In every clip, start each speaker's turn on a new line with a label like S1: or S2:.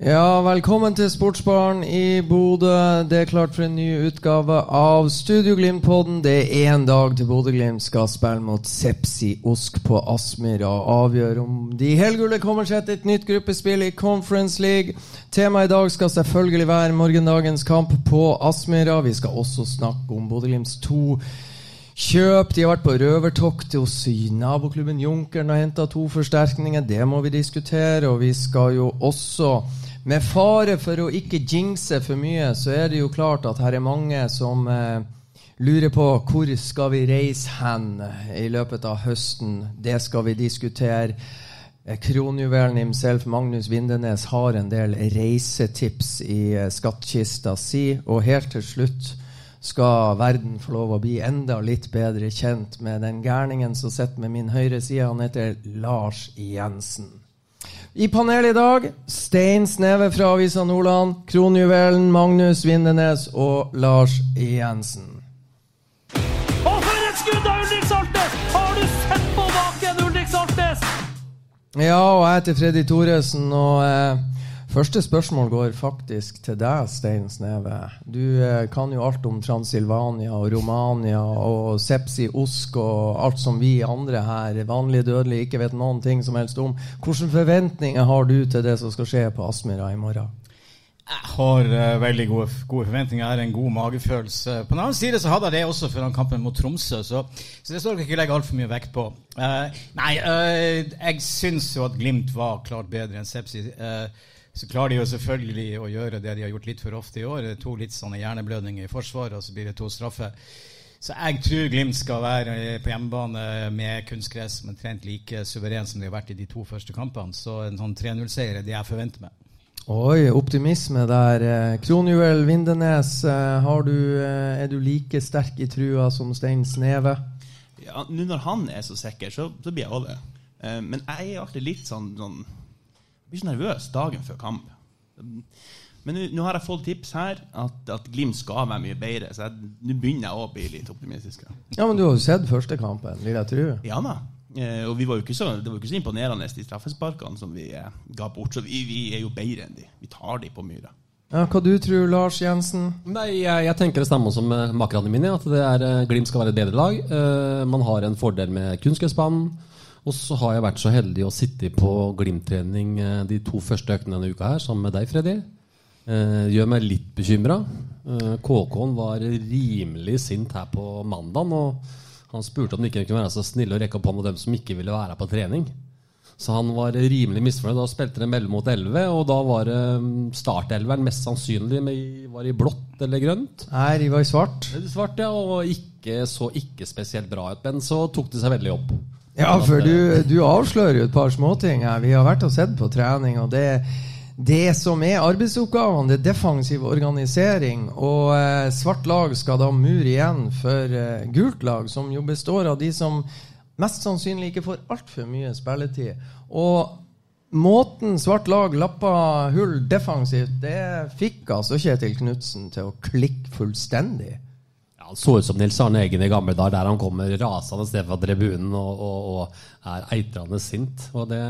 S1: Ja, velkommen til Sportsbaren i Bodø. Det er klart for en ny utgave av Studio Glimt-podden. Det er én dag til Bodø-Glimt skal spille mot Sepsi Osk på Aspmyra og avgjøre om de helgule kommer seg til et nytt gruppespill i Conference League. Temaet i dag skal selvfølgelig være morgendagens kamp på Aspmyra. Vi skal også snakke om Bodø-Glimts to Kjøp. De har vært på røvertokt hos naboklubben Junkeren og henta to forsterkninger. Det må vi diskutere. Og vi skal jo også, med fare for å ikke jinxe for mye, så er det jo klart at her er mange som eh, lurer på hvor skal vi reise hen i løpet av høsten. Det skal vi diskutere. Eh, Kronjuvelen himself, Magnus Vindenes, har en del reisetips i eh, skattkista si. Og helt til slutt skal verden få lov å bli enda litt bedre kjent med den gærningen som sitter med min høyre side. Han heter Lars Jensen. I panelet i dag Stein Sneve fra Avisa Nordland, Kronjuvelen, Magnus Vindenes og Lars Jensen.
S2: Og for et skudd av Ulrik Saltnes! Har du sett på baken, Ulrik Saltnes?
S1: Ja, og jeg heter Freddy Thoresen, og eh, første spørsmål går faktisk til deg, Stein Sneve. Du eh, kan jo alt om Transilvania og Romania og Sepsi Osk og alt som vi andre her, vanlige dødelige, ikke vet noen ting som helst om. Hvilke forventninger har du til det som skal skje på Aspmyra i morgen?
S3: Jeg har uh, veldig gode, gode forventninger. Jeg har en god magefølelse. På den annen side så hadde jeg det også før kampen mot Tromsø, så, så det skal dere ikke legge altfor mye vekt på. Uh, nei, uh, jeg syns jo at Glimt var klart bedre enn Sepsi. Eh, så klarer de jo selvfølgelig å gjøre det de har gjort litt for ofte i år. To litt sånne hjerneblødninger i forsvaret, og så blir det to straffer. Så jeg tror Glimt skal være på hjemmebane med kunstgress omtrent like suveren som de har vært i de to første kampene. Så en sånn 3-0-seier er det jeg forventer meg.
S1: Oi, optimisme der. Kronjuel Kronjuvel Vindenes, eh, har du, eh, er du like sterk i trua som Stein Sneve?
S4: Ja, Nå når han er så sikker, så, så blir jeg over. det. Eh, men jeg er alltid litt sånn, sånn blir så nervøs dagen før kamp. Men nå- har jeg fått tips her at, at Glimt skal være mye bedre, så nå begynner jeg å bli litt optimistisk. ja.
S1: Ja, men du har jo sett første kampen, vil jeg tro.
S4: Ja da. Eh, og vi var jo ikke så, det var jo ikke så imponerende, de straffesparkene som vi eh, ga bort. Så vi, vi er jo bedre enn de. Vi tar de på myra.
S1: Ja, hva du tror Lars Jensen?
S5: Nei, jeg, jeg tenker det stemmer som eh, makerne mine. At det er, eh, Glimt skal være et bedre lag. Eh, man har en fordel med kunstgressbanen. Og så har jeg vært så heldig å sitte på Glimt-trening eh, de to første øktene denne uka her, sammen med deg, Freddy. Eh, gjør meg litt bekymra. Eh, KK-en var rimelig sint her på mandag. Og han spurte om de ikke kunne være så snille å rekke opp hånda dem som ikke ville være på trening. Så han var rimelig misfornøyd. Da spilte det mellom mot 11, og da var det mm, startelveren mest sannsynlig med, var i blått eller grønt.
S1: Nei, de var i svart.
S5: Svart, ja, og ikke, så ikke spesielt bra ut. Men så tok det seg veldig opp.
S1: Ja, for du, du avslører jo et par småting her. Vi har vært og sett på trening, og det, det som er arbeidsoppgavene, det er defensiv organisering. Og eh, svart lag skal da mure igjen for eh, gult lag, som jo består av de som mest sannsynlig ikke får altfor mye spilletid. Og måten svart lag lappa hull defensivt, det fikk altså Kjetil Knutsen til å klikke fullstendig.
S5: Han så ut som Nils Arne Eggen i gamle dager, der han kommer rasende ned fra tribunen og, og, og er eitrende sint. Det,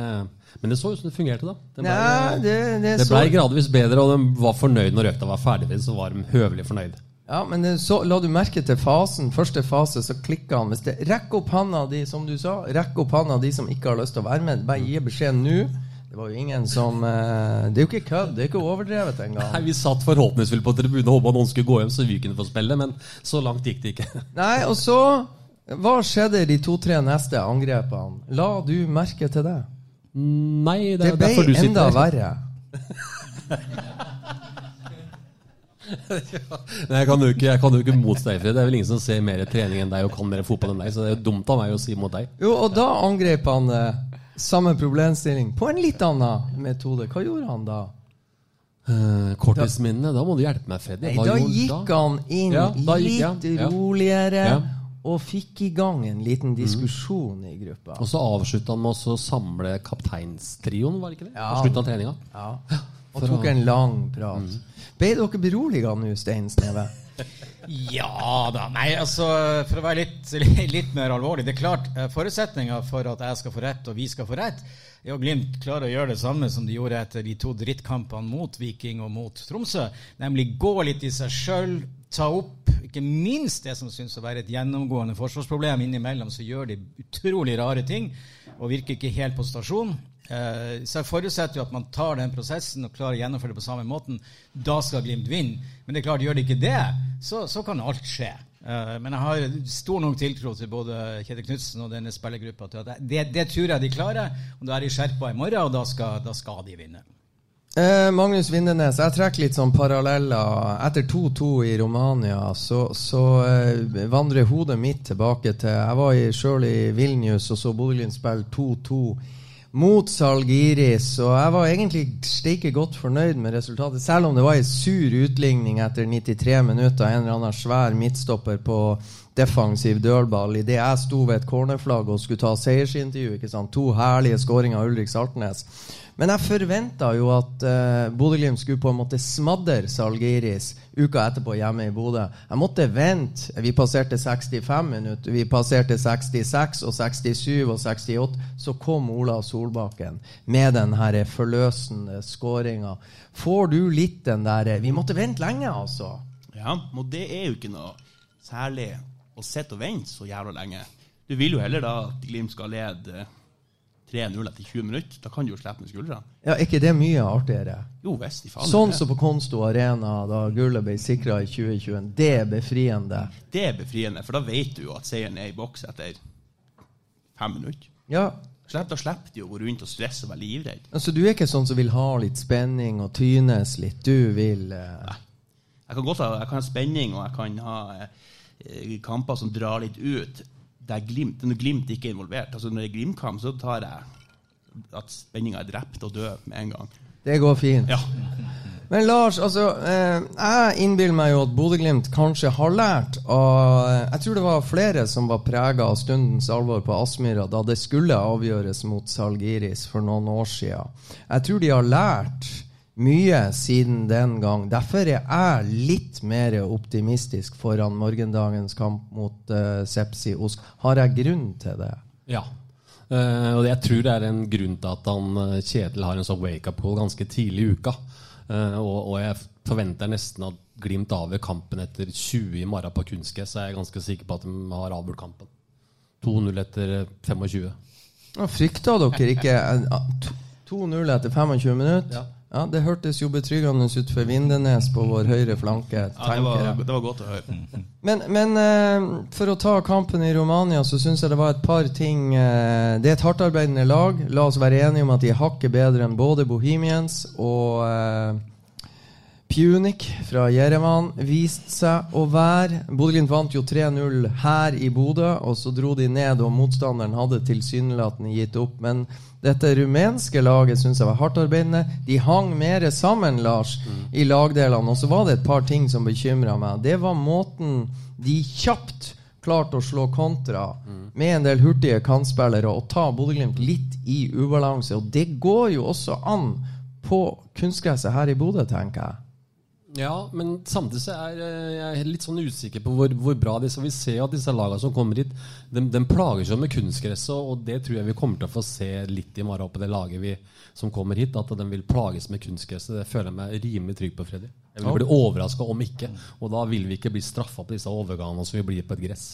S5: men det så ut som det fungerte, da. Det ble,
S1: ja, det, det,
S5: det ble gradvis bedre, og de var fornøyd når økta var ferdig. Så var de høvelig fornøyd.
S1: Ja, men så la du merke til fasen. Første fase, så klikka han. Hvis det Rekk opp handa di, som du sa. Rekk opp handa de som ikke har lyst til å være med. Bare gi beskjed nå. Det var jo ingen som eh, Det er jo ikke kødd. Det er ikke overdrevet engang.
S5: Nei, Vi satt forhåpentligvis på tribunen og håpa noen skulle gå hjem så vi kunne få spille, men så langt gikk det ikke.
S1: Nei, og så Hva skjedde i de to-tre neste angrepene? La du merke til det?
S5: Nei, det,
S1: Det
S5: er
S1: ble
S5: derfor du
S1: enda
S5: sitter
S1: verre.
S5: Nei, jeg kan jo ikke, kan jo ikke motstå deg, Fred. Det er vel ingen som ser mer trening enn deg og kan mer fotball enn deg, så det er jo dumt av meg å si mot deg.
S1: Jo, og da angrep han eh, samme problemstilling på en litt annen metode. Hva gjorde han da?
S5: Uh, Korttidsminnene, da må du hjelpe meg, Freddy.
S1: Nei, da gikk han inn
S5: Ja, gikk
S1: litt
S5: han, ja.
S1: roligere
S5: Ja.
S1: og fikk i gang en liten diskusjon i gruppa.
S5: Og så avslutta han med å samle kapteinstrioen, var det ikke det?
S1: Ja.
S5: Av treninga.
S1: Ja. Og tok en lang prat. Ble dere beroliga nå, Stein Sneve?
S3: Ja da. Nei, altså, for å være litt, litt mer alvorlig. Det er klart, eh, forutsetninga for at jeg skal få rett, og vi skal få rett, er at Glimt klarer å gjøre det samme som de gjorde etter de to drittkampene mot Viking og mot Tromsø. Nemlig gå litt i seg sjøl, ta opp ikke minst det som syns å være et gjennomgående forsvarsproblem innimellom, så gjør de utrolig rare ting og virker ikke helt på stasjon. Eh, Så jeg forutsetter jo at man tar den prosessen og klarer å gjennomføre det på samme måten. Da skal Glimt vinne. Men det er klart, gjør de ikke det, så, så kan alt skje. Eh, Men jeg har stor nok tiltro til både Kjetil Knutsen og denne spillergruppa det, det tror jeg de klarer. Og da er de skjerpa i morgen, og da skal, da skal de vinne.
S1: Eh, Magnus Vindenes, jeg trekker litt sånn paralleller. Etter 2-2 i Romania så, så eh, vandrer hodet mitt tilbake til Jeg var sjøl i Vilnius og så Bodø-Glimt spille 2-2 mot Salgiris, og jeg var egentlig steike godt fornøyd med resultatet, selv om det var ei sur utligning etter 93 minutter. En eller annen svær midtstopper på defensiv dølball idet jeg sto ved et cornerflagg og skulle ta seiersintervju. ikke sant? To herlige skåringer av Ulrik Saltnes. Men jeg forventa jo at uh, Bodø-Glimt skulle på en måte smadre Salgiris uka etterpå hjemme i Bodø. Jeg måtte vente. Vi passerte 65 minutter, vi passerte 66 og 67 og 68. Så kom Ola Solbakken med den her forløsende skåringa. Får du litt den der Vi måtte vente lenge, altså.
S4: Ja, og det er jo ikke noe særlig å sitte og vente så jævla lenge. Du vil jo heller da at Glimt skal lede 3-0 etter 20 minutter. Da kan du jo slippe med skuldrene.
S1: Ja, Er ikke det mye artigere?
S4: Jo visst.
S1: Sånn som på Konsto Arena da gullet ble sikra i 2021. Det er befriende.
S4: Det er befriende, for da vet du jo at seieren er i boks etter fem minutter.
S1: Ja,
S4: da slipper du å gå rundt og stresse og være livredd.
S1: altså Du er ikke sånn som vil ha litt spenning og tynes litt. Du vil Nei.
S4: Jeg kan godt ha, jeg kan ha spenning, og jeg kan ha eh, kamper som drar litt ut. Der glimt, når Glimt ikke er involvert. Altså Når det er Glimt-kamp, så tar jeg at spenninga er drept og død med en gang.
S1: Det går fint.
S4: Ja.
S1: Men Lars, altså eh, jeg innbiller meg jo at Bodø-Glimt kanskje har lært av Jeg tror det var flere som var prega av stundens alvor på Aspmyra da det skulle avgjøres mot Salgiris for noen år siden. Jeg tror de har lært mye siden den gang. Derfor er jeg litt mer optimistisk foran morgendagens kamp mot uh, Sepsi Osk. Har jeg grunn til det?
S5: Ja. Uh, og jeg tror det er en grunn til at han, eh, Kjetil har en sånn wake-up call ganske tidlig i uka. Uh, og, og jeg forventer nesten at Glimt avgjør kampen etter 20 i morgen på kunstgress. Så er jeg ganske sikker på at de har avgjort kampen. 2-0 etter eh, 25.
S1: Ja, Frykta dere ikke eh, 2-0 etter 25 minutter?
S4: Ja.
S1: Ja, Det hørtes jo betryggende ut for Vindenes på vår høyre flanke.
S4: Ja, det, var, det var godt å høre.
S1: Men, men eh, for å ta kampen i Romania, så syns jeg det var et par ting eh, Det er et hardtarbeidende lag. La oss være enige om at de er hakket bedre enn både Bohemians og eh, Punic fra Jerevan viste seg å være. Bodø-Glimt vant jo 3-0 her i Bodø, og så dro de ned, og motstanderen hadde tilsynelatende gitt opp. Men dette rumenske laget syns jeg var hardtarbeidende. De hang mer sammen, Lars, i lagdelene. Og så var det et par ting som bekymra meg. Det var måten de kjapt klarte å slå kontra med en del hurtige kantspillere og ta Bodø-Glimt litt i ubalanse. Og det går jo også an på kunstgresset her i Bodø, tenker jeg.
S5: Ja, men samtidig så er eh, jeg litt sånn usikker på hvor, hvor bra disse Vi ser jo at disse lagene som kommer hit, de, de plager seg med kunstgresset, og det tror jeg vi kommer til å få se litt i morgen på det laget vi, som kommer hit. At de vil plages med kunstgresset. Det føler jeg meg rimelig trygg på, Freddy. Jeg vil bli overraska om ikke. Og da vil vi ikke bli straffa på disse overgangene som vi blir på et gress.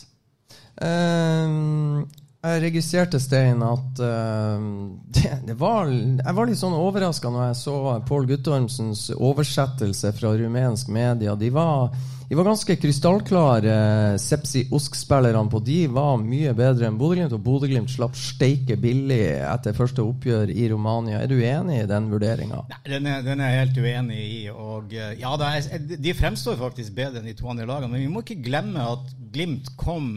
S1: Ehm, Jeg registrerte, Stein, at uh, det, det var, jeg var litt sånn overraska når jeg så Pål Guttormsens oversettelse fra rumensk media. De var, de var ganske krystallklare, Sepsi Osk-spillerne på. De var mye bedre enn Bodø-Glimt, og Bodø-Glimt slapp steike billig etter første oppgjør i Romania. Er du enig i den vurderinga?
S3: Den, den er jeg helt uenig i. Og, eh, ja, er- de fremstår faktisk bedre enn de to andre lagene. Men vi må ikke glemme at Glimt kom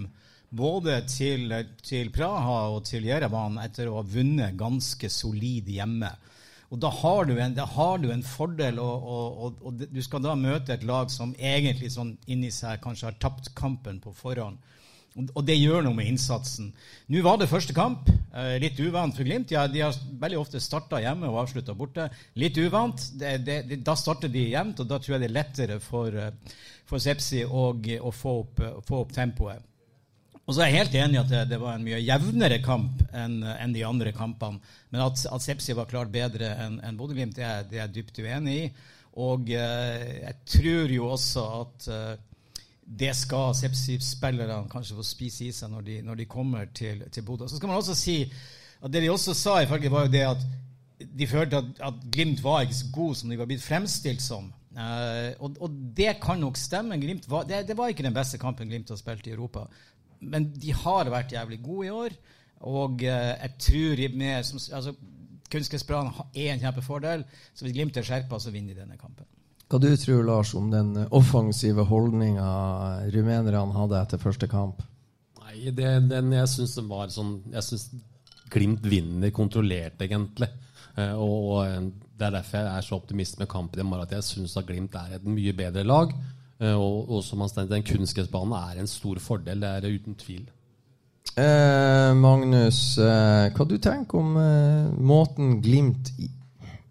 S3: både til, til Praha og til Jerevan etter å ha vunnet ganske solid hjemme. Og da har du en, har du en fordel, og, og, og, du skal da møte et lag som egentlig sånn inni seg kanskje har tapt kampen på forhånd. Og, det gjør noe med innsatsen. Nå var det første kamp. Eh, litt uvant for Glimt. Ja, de har veldig ofte starta hjemme og avslutta borte. Litt uvant. Det, det, da starter de jevnt, og da tror jeg det er lettere for, eh, for Sepsi å, få, opp, få opp tempoet. Og så er jeg helt enig i at det, det var en mye jevnere kamp enn en de andre kampene. Men at, at Sepsi var klart bedre enn en Bodø-Glimt, det, det er jeg dypt uenig i. Og eh, jeg tror jo også at eh, det skal Sepsi-spillerne kanskje få spise i seg når de, når de kommer til, til Bodø. Så skal man også si at det de også sa, ifølge var jo det at de følte at, at Glimt var ikke så god som de var blitt fremstilt som. Uh, og, og det kan nok stemme. Var, det, det var ikke den beste kampen Glimt har spilt i Europa. Men de har vært jævlig gode i år. Og eh, jeg tror i- med, som, altså, Kunstgressbanen er en kjempefordel. Så hvis Glimt er skjerpa, så vinner de denne kampen.
S1: Hva du tror Lars, om den offensive holdninga rumenerne hadde etter første kamp?
S5: Nei, det, den jeg syns den var sånn Jeg syns Glimt vinner kontrollert, egentlig. Eh, og og, eh, Det er derfor jeg er så optimist med kampen i morgen. At jeg syns at Glimt er et mye bedre lag. Eh, og, og som han stendte, den kunstgressbanen er en stor fordel. Det er det uten tvil.
S1: Eh, Magnus, eh, hva du tenker om eh, måten Glimt i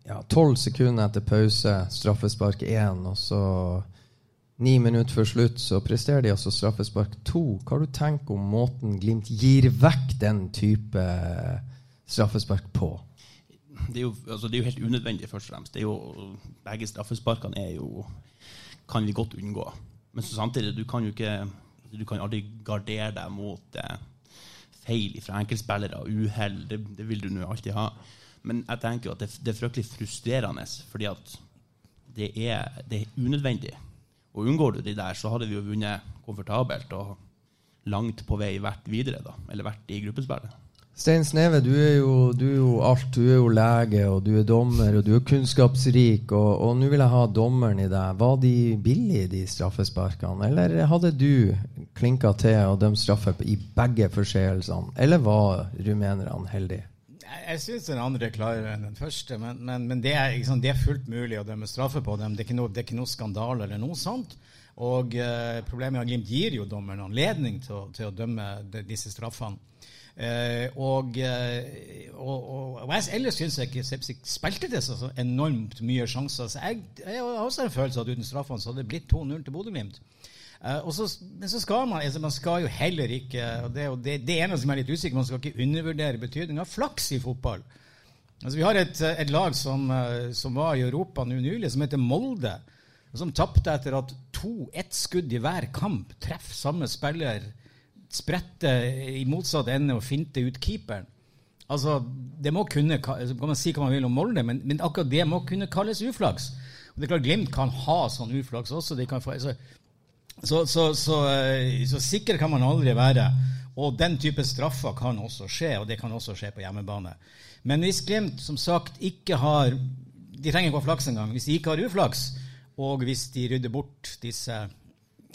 S1: ja, Tolv sekunder etter pause, straffespark én, og så ni minutter før slutt, så presterer de altså straffespark to. Hva du tenkt om måten Glimt gir vekk den type eh, straffespark på?
S4: det er, jo, altså, det er jo helt unødvendig, først og fremst. Det er jo, begge straffesparkene er jo kan vi godt unngå. Men samtidig, du kan jo ikke Du kan aldri gardere deg mot eh, feil fra enkeltspillere, uhell. Det, det vil du nå alltid ha. Men jeg tenker jo at det, det er fryktelig frustrerende, fordi at det er, det er unødvendig. Og unngår du de der, så hadde vi jo vunnet komfortabelt og langt på vei vært videre, da. Eller vært i gruppespillet.
S1: Stein Sneve, du er, jo, du er jo alt. Du er jo lege, og du er dommer, og du er kunnskapsrik. Og, og nå vil jeg ha dommeren i deg. Var de billige, de straffesparkene? Eller hadde du klinka til og dømt straffe i begge forseelsene? Eller var rumenerne heldige?
S3: Jeg, syns den andre er klarere enn den første, men, men, men det, er, sant, det er fullt mulig å dømme straffe på dem. Det er ikke noe, er ikke noe skandale eller noe sånt. Og eh, problemet er at Glimt gir jo dommeren anledning til, å- til å dømme de, disse straffene. Eh, eh, og, og, og ellers syns jeg ikke Sepsik spilte det så enormt mye sjanser. Så jeg, jeg har også en følelse av at uten straffene så hadde det blitt 2-0 til Bodø-Glimt. Uh, så, men så skal man altså man skal jo heller ikke og Det er det, det ene som er litt usikker, man skal ikke undervurdere betydningen av flaks i fotball. Altså Vi har et, et lag som, som var i Europa nå nylig, som heter Molde. Som tapte etter at to ett skudd i hver kamp treffer samme spiller, spretter i motsatt ende og finte ut keeperen. Altså, det må kunne, altså, kan man si hva man vil om Molde, men, men akkurat det må kunne kalles uflaks. Og det er klart Glimt kan ha sånn uflaks også. Få, altså, så, så, så, eh, så sikker kan man aldri være. Og den type straffer kan også skje, og det kan også skje på hjemmebane. Men hvis Glimt som sagt ikke har De trenger ikke ha flaks engang. Hvis de ikke har uflaks, og hvis de rydder bort disse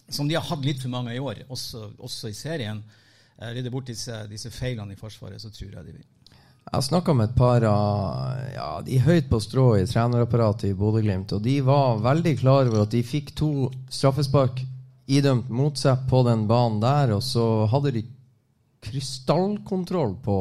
S3: Som de har hatt litt for mange i år, også, også i serien, eh, rydder bort disse, disse feilene i Forsvaret, så tror jeg de vil.
S1: Jeg har snakka med et par av ja, de høyt på strå i trenerapparatet i Bodø-Glimt, og de var veldig klar over at de fikk to straffespark idømt mot seg på den banen der, og så hadde de krystallkontroll på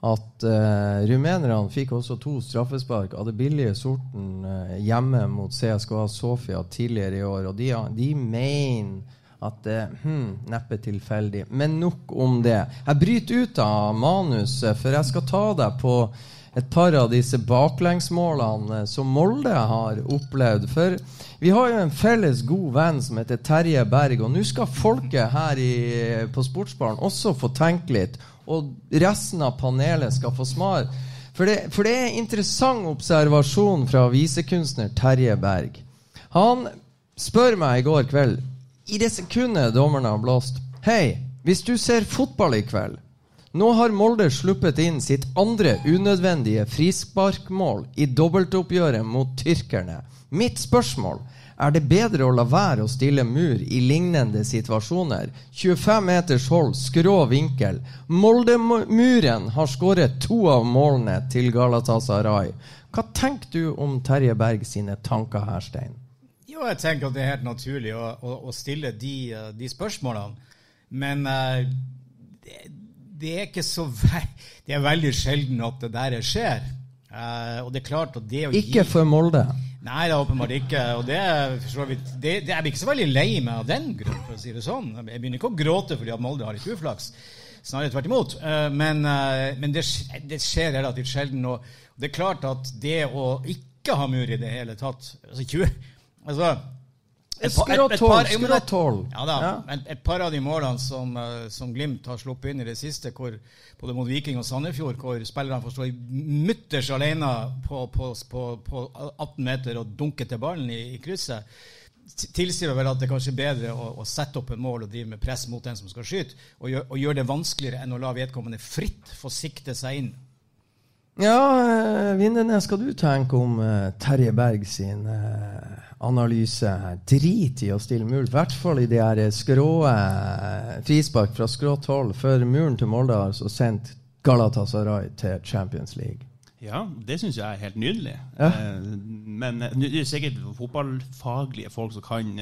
S1: at uh, rumenerne fikk også to straffespark av det billige sorten uh, hjemme mot CSKA Sofia tidligere i år, og de, de mener at det hm, neppe tilfeldig. Men nok om det. Jeg bryter ut av manuset, for jeg skal ta deg på et par av disse baklengsmålene eh, som Molde har opplevd. For vi har jo en felles god venn som heter Terje Berg, og nå skal folket her i, på Sportsbaren også få tenke litt. Og resten av panelet skal få svar. For det, for det er en interessant observasjon fra visekunstner Terje Berg. Han spør meg i går kveld, i det sekundet dommerne har blåst Hei, hvis du ser fotball i kveld Nå har Molde sluppet inn sitt andre unødvendige frisparkmål i dobbeltoppgjøret mot tyrkerne. Mitt spørsmål er det bedre å la være å stille mur i lignende situasjoner? 25 meters hold, skrå vinkel. Molde-muren har skåret to av målene til Galatasaray. Hva tenker du om Terje Berg sine tanker her, Stein?
S3: Jo, jeg tenker at det er helt naturlig å, å, å stille de, uh, de, spørsmålene. Men uh, det, det, er ikke så ve Det er veldig sjelden at det der skjer. Uh, og det er klart at det å gi...
S1: Ikke for Molde?
S3: Nei, det er åpenbart ikke. Og det, vidt, det, det er blir ikke så veldig lei meg av den grunn, for å si det sånn. Jeg begynner ikke å gråte fordi at Molde har litt uflaks. Snarere tvert imot. Men, men det, det, skjer relativt sjelden. Og det er klart at det å ikke ha mur i det hele tatt altså 20 Altså,
S1: par,
S3: ja, da, ja. et, et, par av de målene som, uh, som, Glimt har sluppet inn i det siste, hvor, både mot Viking og Sandefjord, hvor spillerne får stå mutters alene på, på, på, på, 18 meter og dunke til ballen i, i krysset, tilsier vel at det er kanskje bedre å, å, sette opp en mål og drive med press mot den som skal skyte, og, gjør, gjøre det vanskeligere enn å la vedkommende fritt få sikte seg inn
S1: ja, eh, Vindenes, skal du tenke om uh, Terje Berg sin uh, analyse? Drit i å stille mul, i hvert fall i de her skrå frispark fra skrått hold, før muren til Molde har altså sendt Galatasaray til Champions League.
S4: Ja, det syns jeg er helt nydelig. Ja. men det er sikkert fotballfaglige folk som kan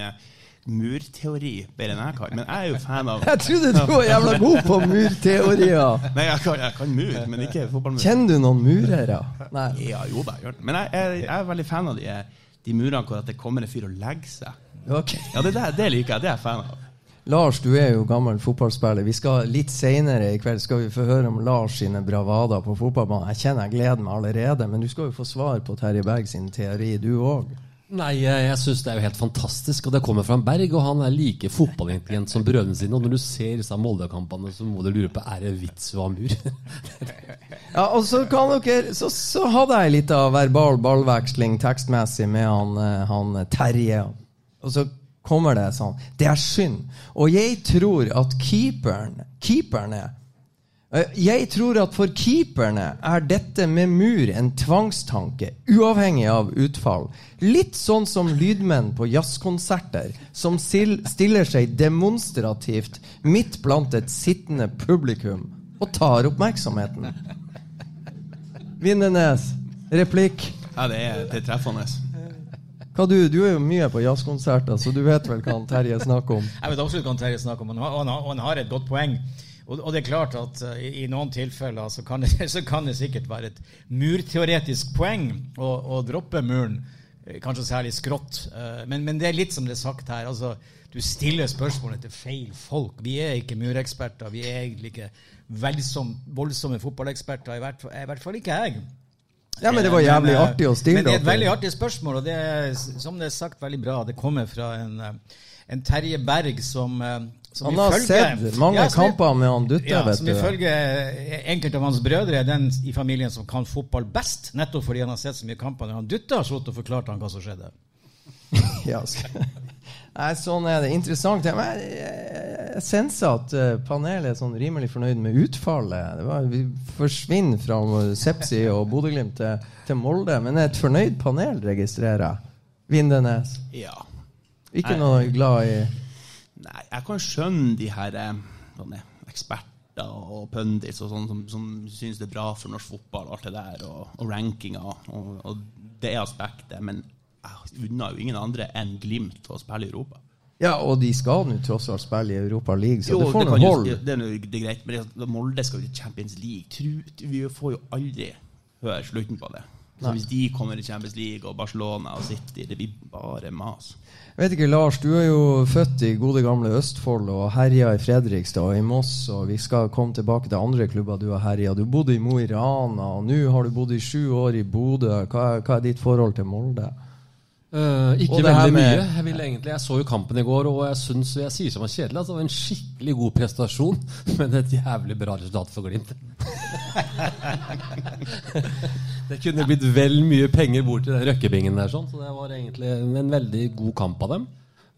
S4: murteori bedre enn jeg kan. Men jeg er jo fan av
S1: Jeg trodde du var jævla god på murteorier!
S4: Nei, jeg kan, jeg kan mur, men ikke fotballmur.
S1: Kjenner du noen murere?
S4: Nei. Ja, jo da, jeg gjør det. Men jeg, jeg, jeg, er veldig fan av de, de murene hvor det kommer en fyr og legger seg.
S1: Okay.
S4: Ja, det, det, det liker jeg. Det er jeg fan av.
S1: Lars, du er jo gammel fotballspiller. Vi skal Litt seinere i kveld skal vi få høre om Lars sine bravader på fotballbanen. Jeg kjenner jeg gleder meg allerede, men du skal jo få svar på Terje Berg sin teori, du òg.
S5: Nei, jeg syns det er jo helt fantastisk. Og det kommer fra en Berg, og han er like fotballintelligent som brødrene sine. Og når du ser disse Molde-kampene, så må du lure på er det vits å ha mur.
S1: ja, og så kan dere Så, så hadde jeg litt av verbal ballveksling tekstmessig med han, eh, han Terje. Og så kommer det sånn Det er synd. Og jeg tror at keeperen, keeperne Eh, jeg tror at for keeperne er dette med mur en tvangstanke, uavhengig av utfall. Litt sånn som lydmenn på jazzkonserter, som stiller seg demonstrativt midt blant et sittende publikum og tar oppmerksomheten. Vindenes, replikk?
S4: Ja, det er, det er treffende.
S1: Hva du, du er jo mye på jazzkonserter, så du vet vel hva Terje snakker om?
S3: Jeg vet absolutt hva Terje snakker om, og han, og han har et godt poeng. Og, og, det er klart at uh, i, i, noen tilfeller så kan, det, så kan, det, sikkert være et murteoretisk poeng å, å droppe muren, eh, kanskje særlig skrått. Uh, men, men, det er litt som det er sagt her. altså Du stiller spørsmålet til feil folk. Vi er ikke mureksperter. Vi er egentlig ikke voldsom, voldsomme fotballeksperter. I hvert, fall, I hvert fall ikke jeg.
S1: Ja, Men det var jævlig men, artig å stille.
S3: Men det er et veldig artig spørsmål, og det er, som det er sagt, veldig bra. Det kommer fra en, en Terje Berg som
S1: han har sett mange ja, kamper med han Dutta.
S3: Ja, som ifølge enkelte av hans brødre er den i familien som kan fotball best, nettopp fordi han har sett så mye kamper når han Dutta har slått og forklart han hva som skjedde.
S1: ja, Nei, sånn er det. Interessant. Men jeg, jeg senser at uh, panelet er sånn rimelig fornøyd med utfallet. Det var, vi forsvinner fra Sepsi og Bodø-Glimt til, til, Molde, men et fornøyd panel registrerer jeg. Vindenes.
S4: Ja.
S1: Ikke noe glad i
S4: Nei, jeg kan skjønne de her eh, sånne eksperter og pundits og sånn som, som syns det er bra for norsk fotball, og alt det der, og, og rankinger og, og, det aspektet. Men jeg unner jo ingen andre enn Glimt å spille i Europa.
S1: Ja, og de skal nå tross alt spille i Europa League, så jo, det får nå hold.
S4: Det, det, er greit, men Molde skal jo til Champions League. Tru, vi får jo aldri høre slutten på det. Så hvis de kommer i Champions League og Barcelona og City, det blir bare mas.
S1: Jeg vet ikke, Lars, du er jo født i gode gamle Østfold og herja i Fredrikstad og i Moss. og Vi skal komme tilbake til andre klubber du har herja. Du bodde i Mo i Rana, og nå har du bodd i sju år i Bodø. Hva, hva er ditt forhold til Molde?
S5: Eh, ikke veldig mye. Jeg, vil egentlig, jeg så jo kampen i går, og jeg syns jeg sier som var kjedelig. Altså, det var en skikkelig god prestasjon, men et jævlig bra resultat for Glimt. det kunne blitt vel mye penger bort til den røkkebingen der, sånn, så det var egentlig en veldig god kamp av dem.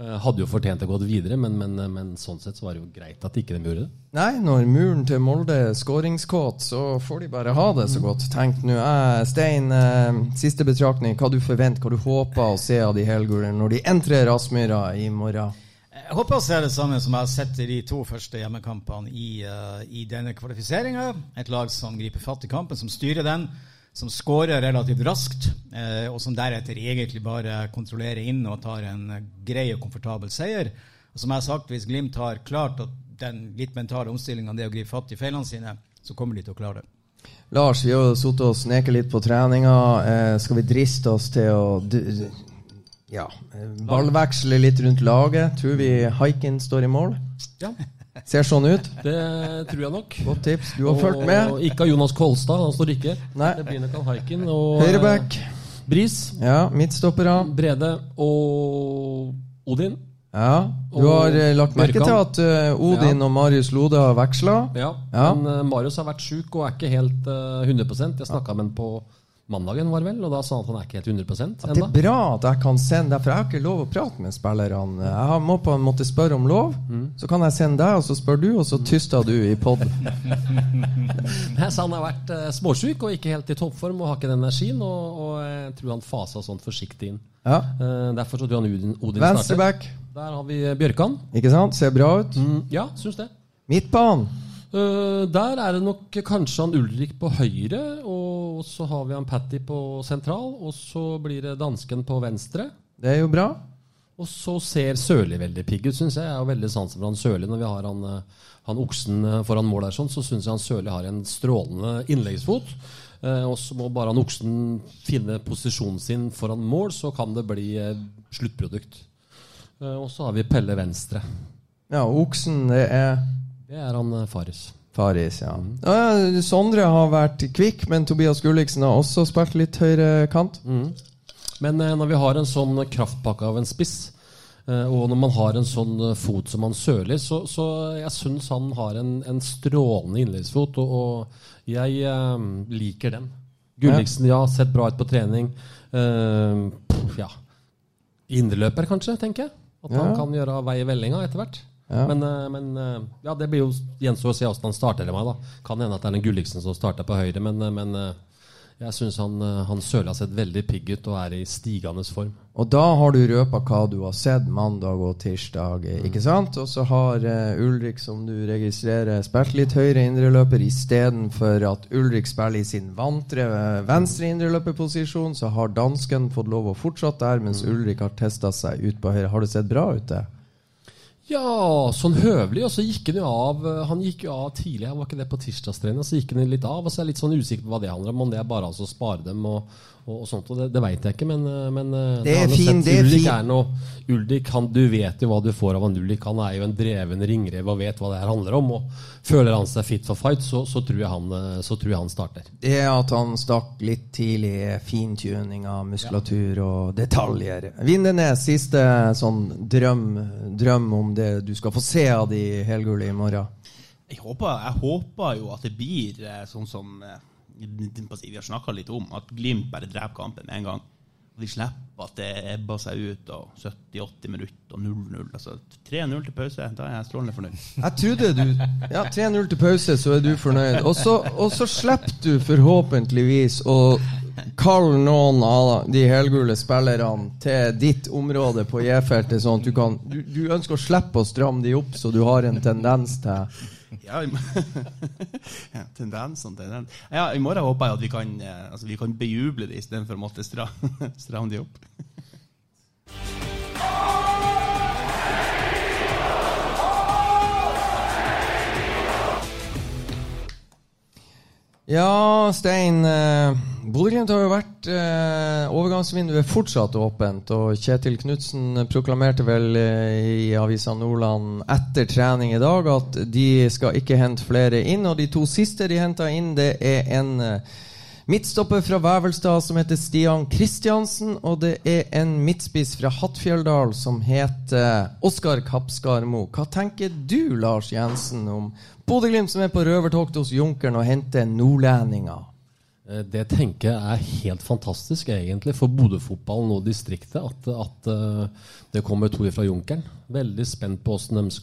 S5: Eh, hadde jo fortjent å gå videre, men, men, men sånn sett så var det jo greit at ikke de gjorde det.
S1: Nei, når muren til Molde er skåringskåt, så får de bare ha det så godt. Tenk nå. Eh, Stein, eh, siste betraktning. Hva du forventer, hva du håper å se av de helgule når de entrer Aspmyra i morgen?
S3: Jeg håper å se det samme som jeg har sett i de to første hjemmekampene i, uh, i denne kvalifiseringa. Et lag som griper fatt i kampen, som styrer den, som skårer relativt raskt, eh, og som deretter egentlig bare kontrollerer inn og tar en grei og komfortabel seier. Og som jeg har sagt, hvis Glimt har klart at den litt mentale omstillinga, det å gripe fatt i feilene sine, så kommer de til å klare det.
S1: Lars, vi har sittet og sneket litt på treninga. Eh, skal vi driste oss til å ja, eh, ballveksle litt rundt laget? Tror vi Haikin står i mål?
S5: Ja.
S1: Ser sånn ut.
S5: Det tror jeg nok.
S1: Godt tips. Du har fulgt med.
S5: Og ikke av Jonas Kolstad, han står ikke.
S1: Nei.
S5: Det blir nok av Haiken. Og
S1: Høyreback.
S5: eh, Bris,
S1: Ja, midtstoppere.
S5: Brede og Odin.
S1: Ja. Du
S5: Og
S1: har eh, lagt merke til at eh, Odin
S5: Ja.
S1: og Marius Lode har veksla.
S5: Ja,
S1: Ja.
S5: Men Marius har vært sjuk og er ikke helt eh, 100% Jeg snakka med ham på mandagen, var vel, og da sa han at han er ikke helt 100%
S1: Det er bra at jeg kan sende deg, for jeg har ikke lov å prate med spillerne. Jeg har- må på en måte spørre om lov,
S5: Mm.
S1: så kan jeg sende deg, og så spør du, og så tyster du i pod.
S5: Jeg sa han har vært eh, småsjuk og ikke helt i toppform og har ikke den energien. Og, og jeg tror han fasa sånn forsiktig inn.
S1: Ja.
S5: Eh, derfor så tror jeg han Odin starter.
S1: Venstreback,
S5: Der har vi Bjørkan.
S1: ikke sant? Ser bra ut.
S5: Mm, ja, syns det.
S1: Midtbanen.
S5: Eh, der er det nok kanskje han Ulrik på høyre, og så har vi han Patty på sentral, og så blir det dansken på venstre.
S1: Det er jo bra.
S5: Og så ser Sørli veldig pigg ut, syns jeg. Jeg har veldig sansen for han Sørli. Når vi har han, eh, han oksen eh, foran mål der, sånn, så syns jeg han Sørli har en strålende innleggsfot. Eh, og så må bare han oksen finne posisjonen sin foran mål, så kan det bli eh, sluttprodukt. Eh, og så har vi Pelle Venstre.
S1: Ja, oksen, det er
S5: Det er han eh, Faris.
S1: Faris, ja. ja. Sondre har vært kvikk, men Tobias Gulliksen har også spilt litt høyre kant.
S5: Men eh, når vi har en sånn kraftpakke av en spiss, eh, og når man har en sånn fot som han Sørli, så, så jeg syns han har en, en strålende innleggsfot, og, og jeg eh, liker den. Gulliksen, ja, sett bra ut på trening. Uh, ja. Indreløper, kanskje, tenker jeg. At han
S1: Ja.
S5: kan gjøre vei i vellinga etter hvert.
S1: Ja.
S5: Men, eh, men eh, ja, det blir jo gjenstår å se hvordan han starter. eller meg da. Kan hende at det er den Gulliksen som starter på høyre, men, eh, men jeg syns han, han Sørli har sett veldig pigg ut og er i stigende form.
S1: Og da har du røpa hva du har sett mandag og tirsdag, mm. ikke sant? Og så har uh, Ulrik, som du registrerer, spilt litt høyre indreløper istedenfor at Ulrik spiller i sin vantre venstre indreløperposisjon, så har dansken fått lov å fortsette der, mens Ulrik har testa seg ut på høyre. Har det sett bra ut, det?
S5: Ja, sånn høvelig. Og så gikk han jo av eh, Han gikk jo av tidlig, var ikke det på tirsdagstrening? Så gikk han litt av, og så er jeg litt sånn usikker på hva det handler om. Om det er bare altså å spare dem og, og, og sånt. Og det, det veit jeg ikke, men, eh, men eh,
S1: Det er
S5: har jo
S1: fin-
S5: sett
S1: det er
S5: Ulrik
S1: fin-
S5: er noe Ulrik, han, du vet jo hva du får av han Ulrik. Han er jo en dreven ringrev og vet hva det her handler om. Og føler han seg fit for fight, så, så, tror, jeg han, eh, så tror jeg han starter.
S1: Det er at han stakk litt tidlig fintuning av muskulatur og detaljer. Vindenes, siste sånn drøm, drøm om det du skal få se av de helgule i morgen.
S4: Jeg håper, jeg håper jo at det blir sånn som vi har snakka litt om, at Glimt bare dreper kampen med en gang. Og de slipper at det ebber seg ut og 70-80 minutter og 0-0. Altså 3-0 til pause, da er jeg strålende fornøyd.
S1: Jeg trodde du Ja, 3-0 til pause, så er du fornøyd. Og så, og så slipper du forhåpentligvis å kalle noen av de helgule spillerne til ditt område på J-feltet, sånn at du kan du, du ønsker å slippe å stramme de opp, så du har en tendens til
S4: Ja, ja, tendensene tendens. Ja, I morgen håper jeg at vi kan, eh, altså, vi kan bejuble det istedenfor å måtte stra stramme de opp.
S1: Ja, Stein. eh, Bodø-Glimt har jo vært eh, Overgangsvinduet er fortsatt åpent. Og Kjetil Knutsen proklamerte vel eh, i Avisa Nordland etter trening i dag at de skal ikke hente flere inn. Og de to siste de henta inn, det er en eh, midtstopper fra Vævelstad som heter Stian Kristiansen. Og det er en midtspiss fra Hattfjelldal som heter Oskar Kappskarmo. Hva tenker du, Lars Jensen, om Bodø-Glimt som er på røvertokt hos Junkeren og henter nordlendinger?
S5: Eh, Det tenker jeg er helt fantastisk egentlig for Bodø-fotballen og distriktet. At, at eh, det kommer to fra Junkeren. Veldig spent på hvordan de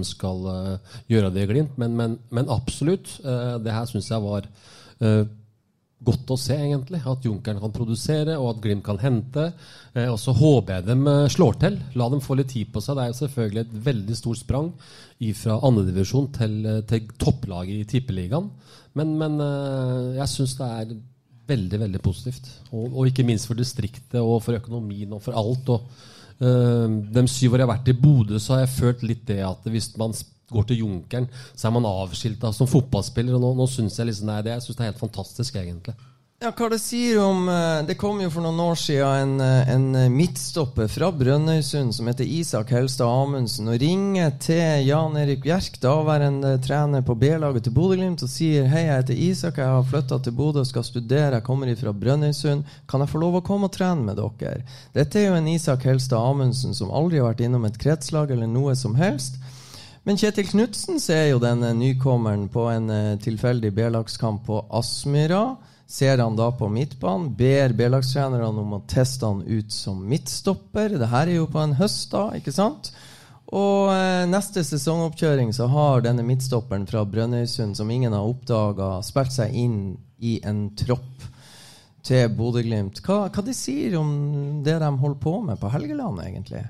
S5: de skal eh, gjøre det i Glimt. Men, men, men absolutt. det her syns jeg var godt å se, egentlig. At Junkeren kan produsere, og at Glimt kan hente. Eh, og så håper jeg de eh, slår til. La dem få litt tid på seg. Det er jo selvfølgelig et veldig stort sprang fra andredivisjon til, eh, til topplaget i Tippeligaen. Men, men jeg syns det er veldig, veldig positivt. Og, og ikke minst for distriktet og for økonomien og for alt. Og, de syv år jeg har vært i Bodø, så har jeg følt litt det at hvis man sp- går til Junkeren, så er man avskilta som fotballspiller. Og nå, nå syns jeg liksom er det. Jeg synes det er helt fantastisk, egentlig.
S1: Ja, hva det sier om eh, Det kom jo for noen år siden en, eh, en midtstopper fra Brønnøysund som heter Isak Helstad Amundsen, og ringer til Jan Erik Bjerk, daværende trener på B-laget til Bodø-Glimt, og sier hei, jeg heter Isak, jeg har flytta til Bodø og skal studere, jeg kommer fra Brønnøysund, kan jeg få lov å komme og trene med dere? Dette er jo en Isak Helstad Amundsen som aldri har vært innom et kretslag eller noe som helst. Men Kjetil Knutsen ser jo den nykommeren på en eh, tilfeldig B-lagskamp på Aspmyra. Ser han da på midtbanen, ber B-lagstrenerne om å teste han ut som midtstopper. Det her er jo på en høst, da, ikke sant? Og eh, neste sesongoppkjøring så har denne midtstopperen fra Brønnøysund, som ingen har oppdaga, spilt seg inn i en tropp til Bodø-Glimt. Hva, hva de sier om det de holder på med på Helgeland, egentlig?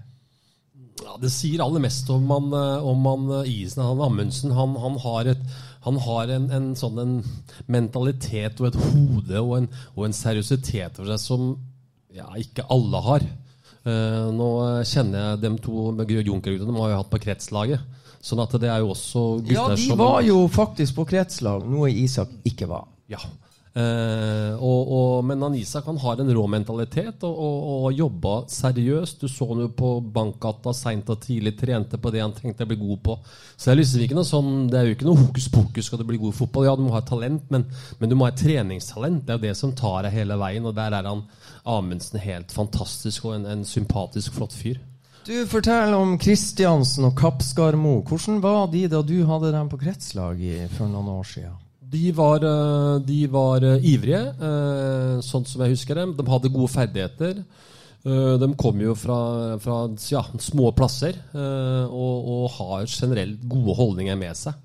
S5: Ja, det sier aller mest om han, eh, om han eh, Isen. Han Amundsen han, han har, et, han har en, en sånn en mentalitet og et hode og en, og en seriøsitet for seg som ja, ikke alle har. Uh, nå kjenner jeg dem to med Junker-guttene. De har jo hatt på kretslaget. Sånn at det er jo også
S1: Ja, de var jo faktisk på kretslag, noe Isak ikke var.
S5: Ja. Eh, og, og, men han Isak han har en rå mentalitet og, og, og jobba seriøst. Du så han jo på bankgata seint og tidlig, trente på det han tenkte å bli god på. Så det er ikke noe sånn, det er jo ikke noe hokus pokus skal du bli god i fotball. Ja, du må ha et talent, men, men du må ha et treningstalent. Det er jo det som tar deg hele veien, og der er han Amundsen helt fantastisk og en, en sympatisk, flott fyr.
S1: Du, Fortell om Kristiansen og Kappskarmo. Hvordan var de da du hadde dem på kretslag i, for noen år siden?
S5: De var, eh, de var eh, ivrige, eh, sånn som jeg husker dem. De hadde gode ferdigheter. De kom jo fra, fra ja, små plasser og, og har generelt gode holdninger med seg.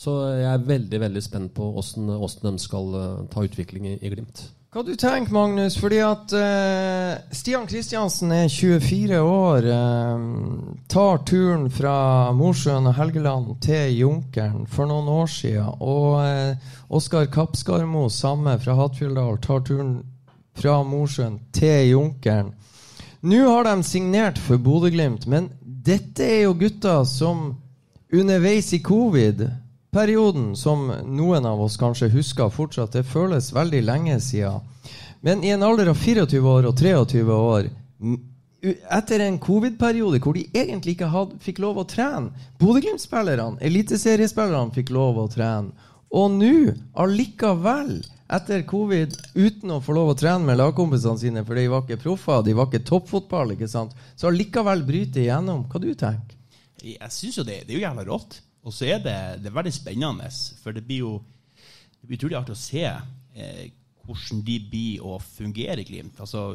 S5: Så jeg er veldig veldig spent på hvordan de skal ta utvikling i Glimt.
S1: Hva du tenker Magnus? Fordi at uh, Stian Kristiansen er 24 år. Uh, tar turen fra Mosjøen og Helgeland til Junkeren for noen år siden. Og uh, Oskar Kappskarmo, samme fra Hattfjelldal, tar turen fra Mosjøen til Junkeren. Nå har de signert for Bodø-Glimt, men dette er jo gutter som underveis i covid-perioden, som noen av oss kanskje husker fortsatt, det føles veldig lenge siden. Men i en alder av 24 år og 23 år, etter en covid-periode hvor de egentlig ikke hadde, fikk lov å trene Bodø-Glimt-spillerne, eliteseriespillerne, fikk lov å trene. Og nå, allikevel, etter covid, uten å få lov å trene med lagkompisene sine, for de var ikke proffer, de var ikke toppfotball, ikke sant, så allikevel bryter igjennom. Hva du tenker
S4: Jeg syns jo det, det er jo jævla rått. Og så er det, det er veldig spennende, for det blir jo det blir utrolig artig å se eh, hvordan de blir å fungere i Glimt. Altså,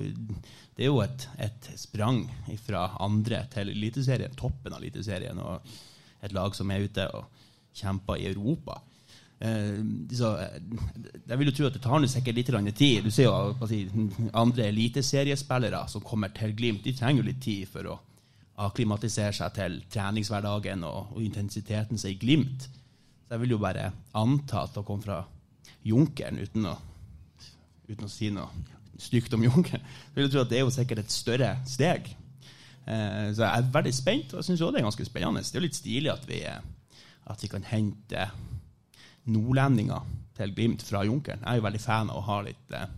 S4: det er jo et, et sprang fra andre til Eliteserien, toppen av Eliteserien, og et lag som er ute og kjemper i Europa. Eh, så, eh, jeg vil jo tro at det tar nå sikkert litt tid. Du ser jo si, andre eliteseriespillere som kommer til Glimt. De trenger jo litt tid for å akklimatisere seg til treningshverdagen og, og intensiteten seg i Glimt. Så jeg vil jo bare anta at å komme fra Junkeren uten å, uten å si noe stygt om Junkeren, så vil jeg tro at det er jo sikkert et større steg. Eh, så jeg er veldig spent, og jeg syns det er ganske spennende. Det er jo litt stilig at vi, at vi kan hente nordlendinger til Glimt fra Junkeren. Jeg er jo veldig fan av å ha litt, eh,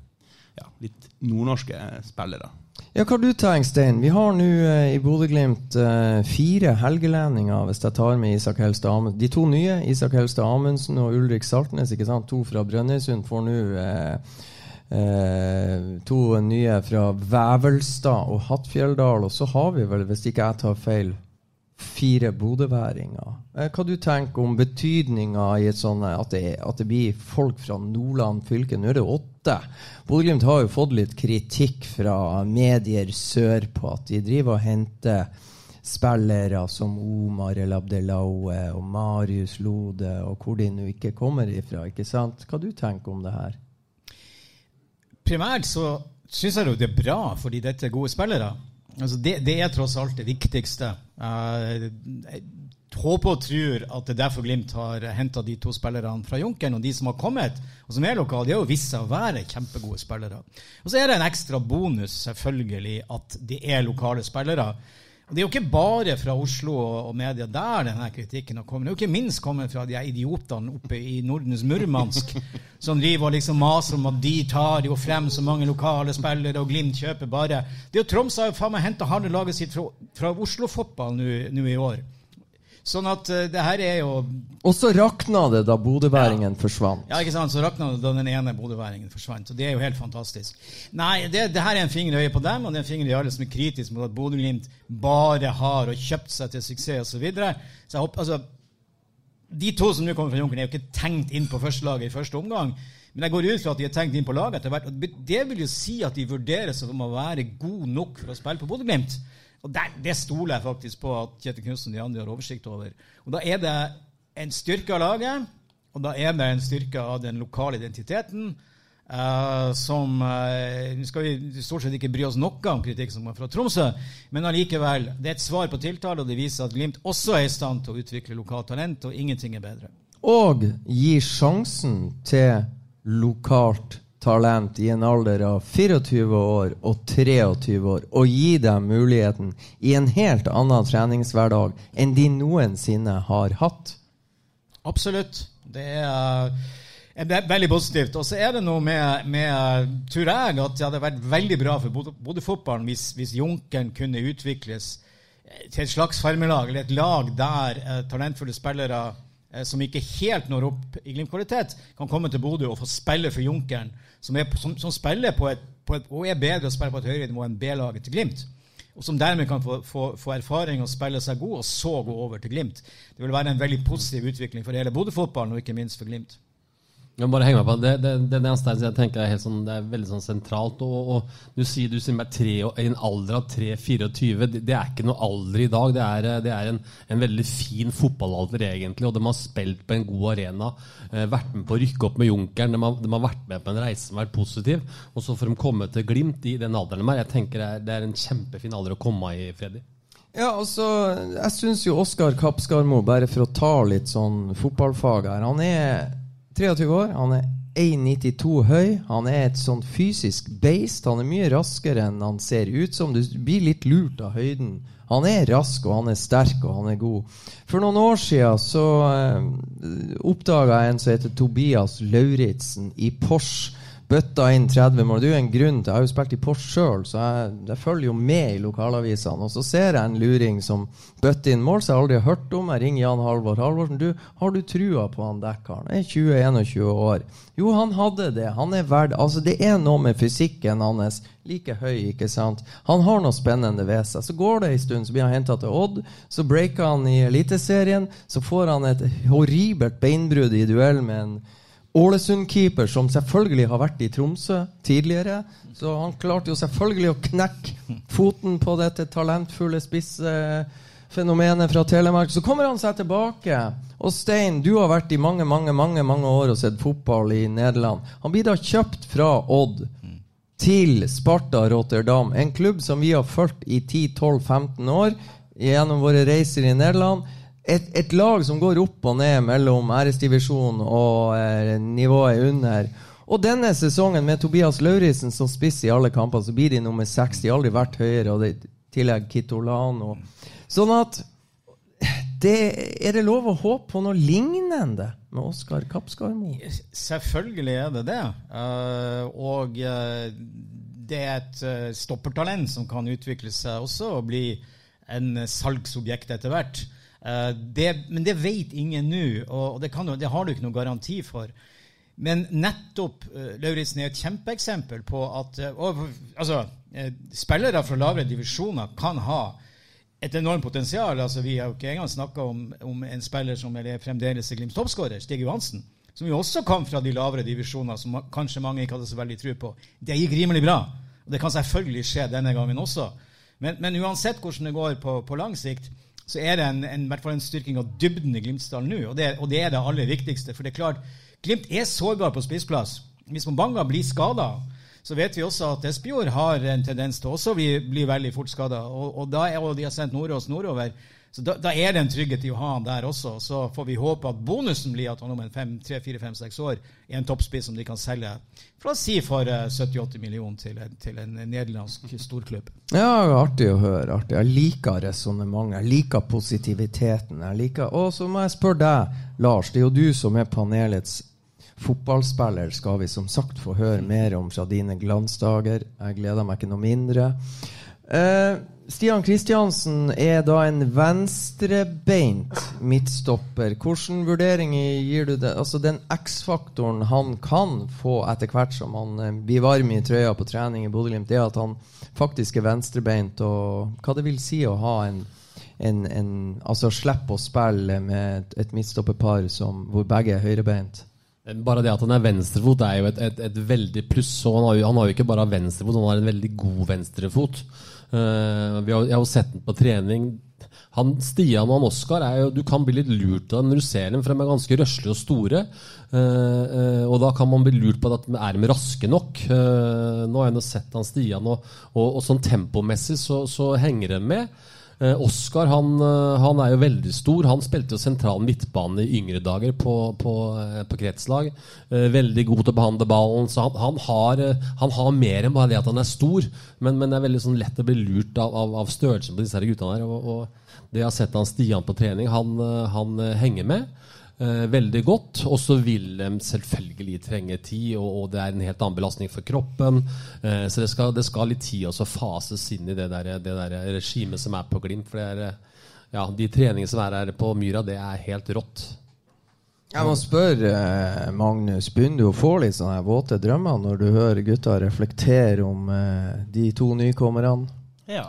S4: ja, litt nordnorske spillere.
S1: Ja, hva du tenker Stein? Vi har nå eh, i Bodø-Glimt eh, fire helgelendinger, hvis jeg tar med Isak Helstad Amundsen. De to nye, Isak Helstad Amundsen og Ulrik Saltnes, ikke sant? to fra Brønnøysund, får nå eh, eh, to nye fra Vevelstad og Hattfjelldal. Og så har vi vel, hvis ikke jeg tar feil, fire bodøværinger. Eh, hva du tenker om betydninga i sånt, at det, at det blir folk fra Nordland fylke? Nå er det åtte. Bodø-Glimt har jo fått litt kritikk fra medier sørpå at de driver og henter spillere som Omar El Abdelaue og Marius Lode og hvor de nå ikke kommer ifra. ikke sant? Hva du tenker om det her?
S3: Primært så syns jeg jo det er bra fordi dette er gode spillere. Altså det, det, er tross alt det viktigste. Uh, jeg håper og tror at det er derfor Glimt har henta de to spillerne fra Junkeren. Og de som har kommet, og som er lokale, de har jo vist seg å være kjempegode spillere. Og så er det en ekstra bonus selvfølgelig at de er lokale spillere. Og Det er jo ikke bare fra Oslo og media der denne kritikken har kommet. Det er jo ikke minst kommet fra de idiotene oppe i Nordens Murmansk som driver og liksom maser om at de tar jo frem så mange lokale spillere, og Glimt kjøper bare Det er jo Troms har jo faen meg henta halve laget sitt fra, fra Oslo-fotball nå i år. Sånn at uh, det her er jo
S1: Og så rakna det da bodøværingen ja. forsvant.
S3: Ja, ikke sant? Så rakna det da den ene bodøværingen forsvant. Og det er jo helt fantastisk. Nei, det, det her er en finger i øyet på dem, og det er en finger i alle som er kritisk mot at Bodø-Glimt bare har og kjøpt seg til suksess osv. Så, videre. så jeg håper, altså, de to som nå kommer fra Junkeren, er jo ikke tenkt inn på førstelaget i første omgang. Men jeg går ut fra at de er tenkt inn på laget etter hvert. Det vil jo si at de vurderes som å være god nok for å spille på Bodø-Glimt. Og der, Det stoler jeg faktisk på at Kjetil Knutsen og de andre har oversikt over. Og Da er det en styrke av laget, og da er det en styrke av den lokale identiteten. Uh, som uh, skal vi stort sett ikke bry oss noe om kritikk som kommer fra Tromsø, men allikevel, det er et svar på tiltale, og det viser at Glimt også er i stand til å utvikle lokalt talent, og ingenting er bedre.
S1: Og gi sjansen til lokalt talent i en alder av 24 år og 23 år, og gi dem muligheten i en helt annen treningshverdag enn de noensinne har hatt?
S3: Absolutt. Det er, det er veldig positivt. Og så er det noe med, med tror jeg, at det hadde vært veldig bra for Bodø-fotballen hvis, hvis Junkeren kunne utvikles til et slags farmelag, eller et lag der eh, talentfulle spillere eh, som ikke helt når opp i Glimt-kvalitet, kan komme til Bodø og få spille for Junkeren som, er, som, som spiller på et, på et, og er bedre å spille på et høyere nivå enn B-laget til Glimt. Og som dermed kan få, få, få, erfaring og spille seg god, og så gå over til Glimt. Det vil være en veldig positiv utvikling for hele Bodø-fotballen, og ikke minst for Glimt.
S5: Jeg bare henge meg på. Det, det, det, det eneste jeg tenker er, sånn, det er veldig sånn sentralt. Og, og, du sier du sier meg tre, i en alder av 3-24. Det, det, er ikke noe alder i dag. Det er, det er en, en, veldig fin fotballalder, egentlig. Og de har spilt på en god arena. Eh, vært med på å rykke opp med Junkeren. De har, de har, vært med på en reise som har vært positiv. Og så får de komme til Glimt i den alderen de er. Jeg tenker det er, det er en kjempefin alder å komme i, Freddy.
S1: Ja, altså, Jeg syns jo Oskar Kappskarmo, bare for å ta litt sånn fotballfag her Han er 23 år. Han er 1,92 høy. Han er et sånn fysisk beist. Han er mye raskere enn han ser ut som. Du blir litt lurt av høyden. Han er rask, og han er sterk, og han er god. For noen år siden så eh, oppdaga jeg en som heter Tobias Lauritzen i Porsche bøtta inn 30 mål. Det er jo en grunn til Jeg har jo spilt i Porsche sjøl, så jeg, jeg, følger jo med i lokalavisene. Og så ser jeg en luring som bøtter inn mål som jeg aldri har hørt om. Jeg ringer Jan Halvor Halvorsen. Du, har du trua på han dekkeren? Er 20-21 år. Jo, han hadde det. Han er verd Altså, det er noe med fysikken hans. Like høy, ikke sant? Han har noe spennende ved seg. Så går det en stund, så blir han henta til Odd. Så breaker han i Eliteserien. Så får han et horribelt beinbrudd i duell med en Ålesund-keeper, som selvfølgelig har vært i Tromsø tidligere. Så han klarte jo selvfølgelig å knekke foten på dette talentfulle spissfenomenet fra Telemark. Så kommer han seg tilbake. Og Stein, du har vært i mange mange, mange, mange år og sett fotball i Nederland. Han blir da kjøpt fra Odd til Sparta Rotterdam, en klubb som vi har fulgt i 10-12-15 år gjennom våre reiser i Nederland et, et, lag som går opp og ned mellom æresdivisjon og eh, nivået under. Og denne sesongen med Tobias Lauritzen som spiss i alle kamper, så blir de nummer seks. De har aldri vært høyere, og i tillegg Kitolano. Sånn at det, er det lov å håpe på noe lignende med Oskar Kappskarmo?
S3: Selvfølgelig er det det. Uh, og uh, det er et uh, stoppertalent som kan utvikle seg også og bli en salgsobjekt etter hvert. Eh, det, men det vet ingen nå, og det, kan, det, har du ikke noen garanti for. Men nettopp uh, Lauritzen er et kjempeeksempel på at uh, og, altså, spillere fra lavere divisjoner kan ha et enormt potensial. Altså, vi har jo ikke engang snakka om, om, en spiller som er fremdeles er Glimts toppskårer, Stig Johansen. Som jo også kom fra de lavere divisjoner, som kanskje mange ikke hadde så veldig tro på. Det gikk rimelig bra. Og det kan selvfølgelig skje denne gangen også. Men, men uansett hvordan det går på, på lang sikt, så er det en, en, en styrking av dybden i Glimtsdalen nå. Og det, og det, er det aller viktigste. For det er klart, Glimt er sårbar på spissplass. Hvis Mbanga blir skada, så vet vi også at Espejord har en tendens til også å bli veldig fort skada. Og, og, da er, og de har sendt Nordås nordover. Så da, da, er det en trygghet i å ha han der også. Så får vi håpe at bonusen blir at han om en 3-4-5-6 år er en toppspiss som de kan selge for å si for 70-80 millioner til, til, en nederlandsk storklubb.
S1: Ja, artig å høre. artig. Jeg liker resonnementet. Jeg liker positiviteten. Jeg liker... Og så må jeg spørre deg, Lars. Det er jo du som er panelets fotballspiller skal vi som sagt få høre mer om fra dine glansdager. Jeg gleder meg ikke noe mindre. Uh, Stian Kristiansen er da en venstrebeint midtstopper. Hvilke vurderinger gir du det? Altså Den X-faktoren han kan få etter hvert som han uh, blir varm i trøya på trening i Bodø-Glimt, det er at han faktisk er venstrebeint, og hva det vil si å ha en, en, en Altså slippe å spille med et, et midtstopperpar hvor begge er høyrebeint.
S5: Bare det at han er venstrefot, er jo et, et, et veldig pluss. Og han har, jo, han har, jo, ikke bare venstrefot, han har en veldig god venstrefot. Uh, har, jeg har jo sett den på trening. Han, Stian og han Oskar er jo, Du kan bli litt lurt av dem når du ser dem, for de er ganske røslige og store. Uh, uh, og da kan man bli lurt på at er de raske nok. nå har jeg nå sett han Stian, og, og, og sånn tempomessig så, så henger de med. Eh, Oskar han, eh, han, er jo veldig stor. Han spilte jo sentral midtbane i yngre dager på, på, eh, på kretslag. Veldig god til å behandle ballen. Så han, han, har, han, har, mer enn bare det at han er stor. Men, men det er veldig sånn lett å bli lurt av, av, av størrelsen på disse her guttene. her og, og det jeg har sett han Stian på trening, han henger med eh, veldig godt. Og så vil de selvfølgelig trenge tid, og, og, det er en helt annen belastning for kroppen. Eh, så det skal, det skal, litt tid å fases inn i det der, det der regimet som er på Glimt. For er, ja, de treningene som er her på Myra, det er helt rått.
S1: Jeg må spørre, eh, Magnus, begynner du å få litt sånne våte drømmer når du hører gutta reflektere om eh, de to nykommerne?
S4: Ja.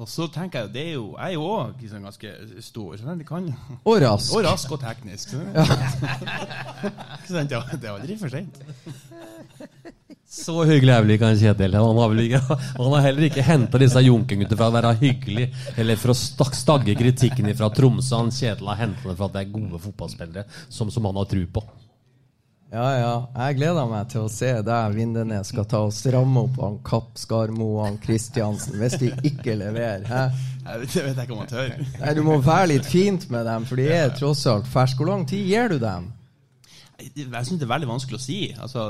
S4: Og så tenker jeg det er jo, Jeg er jo òg liksom ganske stor. Kan,
S1: og rask.
S4: Og rask og teknisk. Ja. det er aldri for seint.
S5: Så hyggelig er vel ikke han Kjetil. Han har, vel ikke, han har heller ikke henta disse junkengutta for å være hyggelig eller for å stagge kritikken fra Tromsø. Han Kjetil har henta dem for at det er gode fotballspillere som, som han har tro på.
S1: Ja, ja. Jeg gleder meg til å se deg Vindenes skal ta og stramme opp han Kapp Skarmo og han Kristiansen hvis de ikke leverer. Hæ?
S4: Det vet jeg ikke om han tør.
S1: Nei, Du må være litt fint med dem, for de er tross alt ferske. Hvor lang tid gir du dem?
S4: Jeg syns det er veldig vanskelig å si. Altså,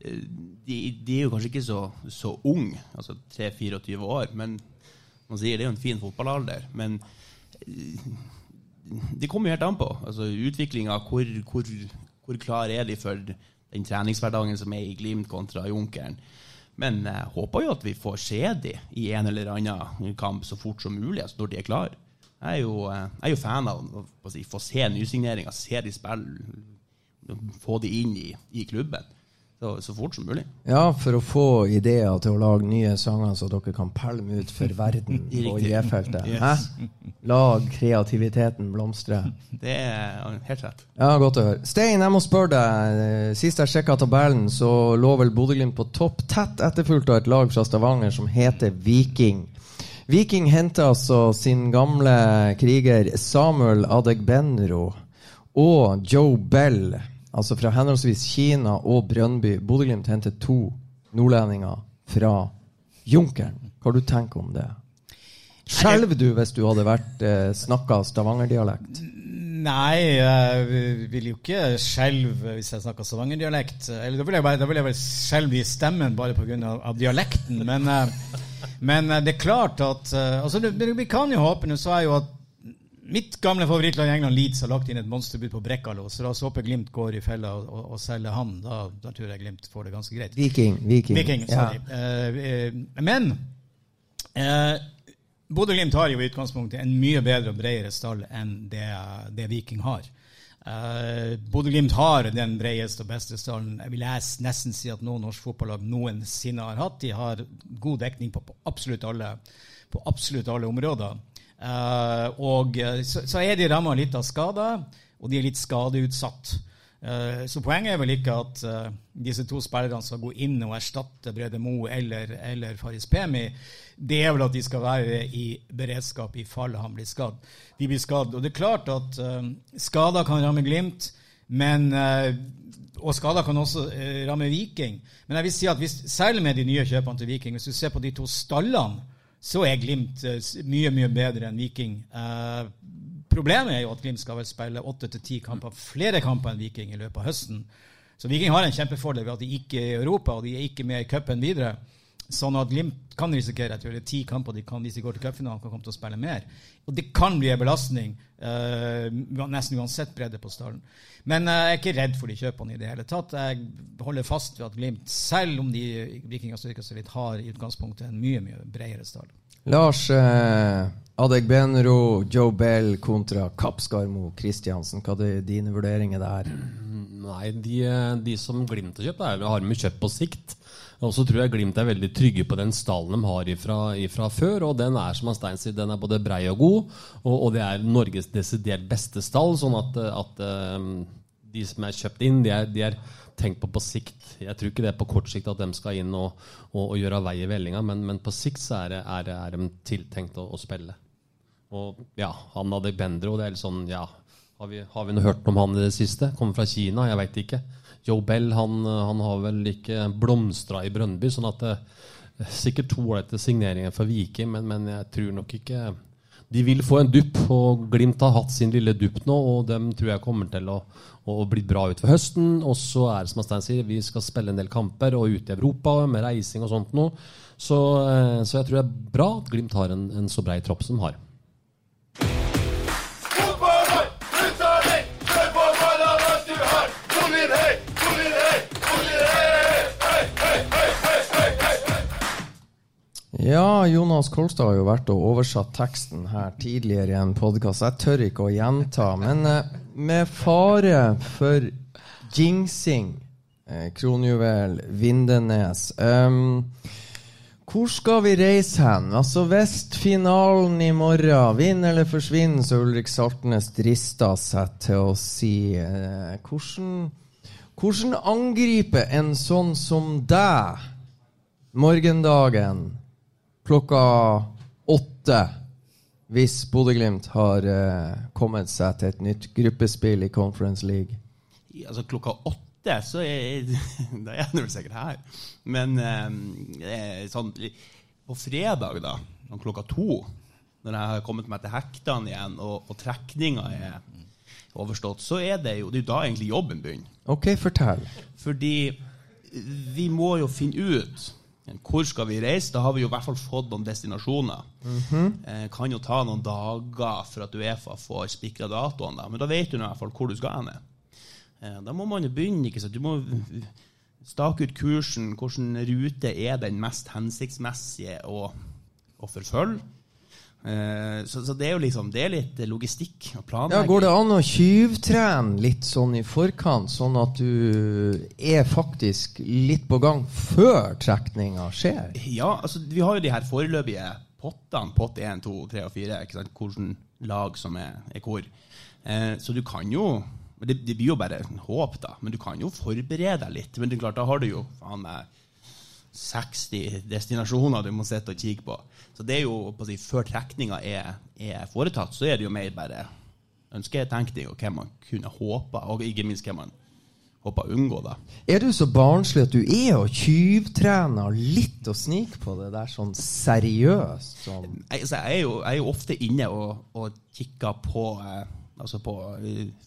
S4: de, de er jo kanskje ikke så, så unge, altså 3-24 år. Men man sier det er jo en fin fotballalder. Men det kommer jo helt an på. Altså, Utviklinga, hvor, hvor hvor klar er de for den treningshverdagen som er i Glimt kontra Junkeren? Men jeg håper jo at vi får se de i en eller annen kamp så fort som mulig, altså når de er klare. Jeg er jo, jeg er jo fan av å få se nysigneringer, se de spille, få de inn i, i klubben. Så, så, fort som mulig.
S1: Ja, for å få ideer til å lage nye sanger så dere kan pælme ut for verden på J-feltet. Yes. Lag kreativiteten blomstre.
S4: Det er helt rett.
S1: Ja, Godt å høre. Stein, jeg må spørre deg. Sist jeg sjekka tabellen, så lå vel Bodø-Glimt på topp, tett etterfulgt av et lag fra Stavanger som heter Viking. Viking henter altså sin gamle kriger Samuel Adegbenro og Joe Bell altså fra henholdsvis Kina og Brønnby. Bodø-Glimt henter to nordlendinger fra Junkeren. Hva har du tenkt om det? Skjelver du hvis du hadde vært eh, snakka stavangerdialekt?
S3: Nei, jeg vil jo ikke skjelve hvis jeg snakker stavangerdialekt. Da vil jeg, bare, vil jeg skjelve i stemmen bare pga. Av dialekten. Men, eh, men, eh, det er klart at eh, altså, Vi kan jo håpe Nå sa jeg jo at mitt gamle favorittlag i England, Leeds, har lagt inn et monsterbud på Brekkalo. Så la oss håpe Glimt går i fella og, og, og selger han. Da, da, tror jeg Glimt får det ganske greit.
S1: Viking. Viking,
S3: Viking sorry. Ja. Uh, men uh, Bodø-Glimt har jo i utgangspunktet en mye bedre og bredere stall enn det, det Viking har. Uh, Bodø-Glimt har den bredeste og beste stallen jeg vil nesten si at noen norsk fotballag noensinne har hatt. De har god dekning på, på, absolutt, alle, på absolutt alle områder. Uh, og så, så, er de ramma litt av skader, og de er litt skadeutsatt. Uh, så poenget er vel ikke at disse to spillerne skal gå inn og erstatte Brede Mo eller, eller, Faris Pemi. Det er vel at de skal være i beredskap i fall han blir skadd. De blir skadd. Og det er klart at skader kan ramme Glimt, men og skader kan også ramme Viking. Men jeg vil si at hvis, særlig med de nye kjøpene til Viking, hvis du ser på de to stallene så er Glimt eh, mye, mye bedre enn Viking. Eh, problemet er jo at Glimt skal vel spille åtte til ti kamper, flere kamper enn Viking i løpet av høsten. Så Viking har en kjempefordel ved at de ikke er i Europa, og de er ikke med i cupen videre. Sånn at Glimt kan risikere at ti kamper de kan, hvis de går til cupfinalen, kan komme til å spille mer. Og det kan bli en belastning, uh, nesten uansett bredde på stallen. Men uh, jeg er ikke redd for de kjøpene i det hele tatt. Jeg holder fast ved at Glimt, selv om de vikingene har seg litt, har i utgangspunktet en mye mye bredere stall.
S1: Lars uh, Adegbenro, Joe Bell kontra Kappskarmo Kristiansen. Hva er dine vurderinger der?
S5: Nei, de, de som Glimt har kjøpt, er, har de kjøpt på sikt. Og så tror jeg Glimt er veldig trygge på den stallen de har ifra, ifra før. Og den er som Stein sier, den er både brei og god, og, og, det er Norges desidert beste stall. Sånn at, at um, de som er kjøpt inn, de er, de er, tenkt på på sikt. Jeg tror ikke det er på kort sikt at de skal inn og, og, og gjøre vei i vellinga, men, men, på sikt så er, er, er de tiltenkt å, å, spille. Og ja, han hadde Bendro, det er litt sånn, ja Har vi, har vi hørt om han i det siste? Kommer fra Kina? Jeg veit ikke. Joe Bell han, han har vel ikke blomstra i Brønnby. sånn at det, eh, Sikkert to ålreite signeringer for Viking, men, men, jeg tror nok ikke De vil få en dupp, og Glimt har hatt sin lille dupp nå, og dem tror jeg kommer til å, å bli bra utover høsten. Og så er det som Stein sier, vi skal spille en del kamper og ute i Europa med reising og sånt noe. Så, eh, så jeg tror det er bra at Glimt har en, en så brei tropp som de har.
S1: Ja, Jonas Kolstad har jo vært og oversatt teksten her tidligere i en podkast. Jeg tør ikke å gjenta. Men eh, med fare for jingsing, eh, kronjuvel, Vindenes um, Hvor skal vi reise hen? Altså Hvis finalen i morgen vinner eller forsvinner, så Ulrik Saltnes drister seg til å si eh, hvordan, hvordan angripe en sånn som deg morgendagen? Klokka åtte hvis Bodø-Glimt har uh, kommet seg til et nytt gruppespill i Conference League?
S4: Ja, altså Klokka åtte så er, da er jeg sikkert her. Men eh, sånn, på fredag, da, klokka to, når jeg har kommet meg til hektene igjen, og, og trekninga er overstått, så er det jo det er da egentlig jobben begynner.
S1: Ok, fortell.
S4: Fordi vi må jo finne ut hvor skal vi reise? Da har vi jo i hvert fall fått noen destinasjoner. Mm -hmm. kan jo ta noen dager for at Uefa får spikra datoen, da. men da vet du i hvert fall hvor du skal hen. Eh, da må man jo begynne. ikke sant? Du må stake ut kursen. Hvilken rute er den mest hensiktsmessige å, å forfølge? Eh, så, så, det er jo liksom Det er litt logistikk og planlegging.
S1: Ja, går det an å tjuvtrene litt sånn i forkant, sånn at du er faktisk litt på gang før trekninga skjer?
S4: Ja, altså vi har jo de her foreløpige pottene. Pott 1, 2, 3 og 4. Ikke sant? Hvilke lag som er, er hvor. Eh, så du kan jo det, det, blir jo bare håp, da. Men du kan jo forberede deg litt. Men det er klart, da har du jo faen meg 60 destinasjoner du må sitte og kikke på. Så det er jo, på å si, Før trekninga er, er, foretatt, så er det jo mer bare ønsketenkning og hvem man kunne håpe, og ikke minst hvem man håper å unngå. da.
S1: Er du så barnslig at du er og tyvtrener litt og sniker på det der sånn seriøst? Sånn?
S4: Jeg, så jeg, er jo, jeg, er jo, ofte inne og, og kikker på eh, altså på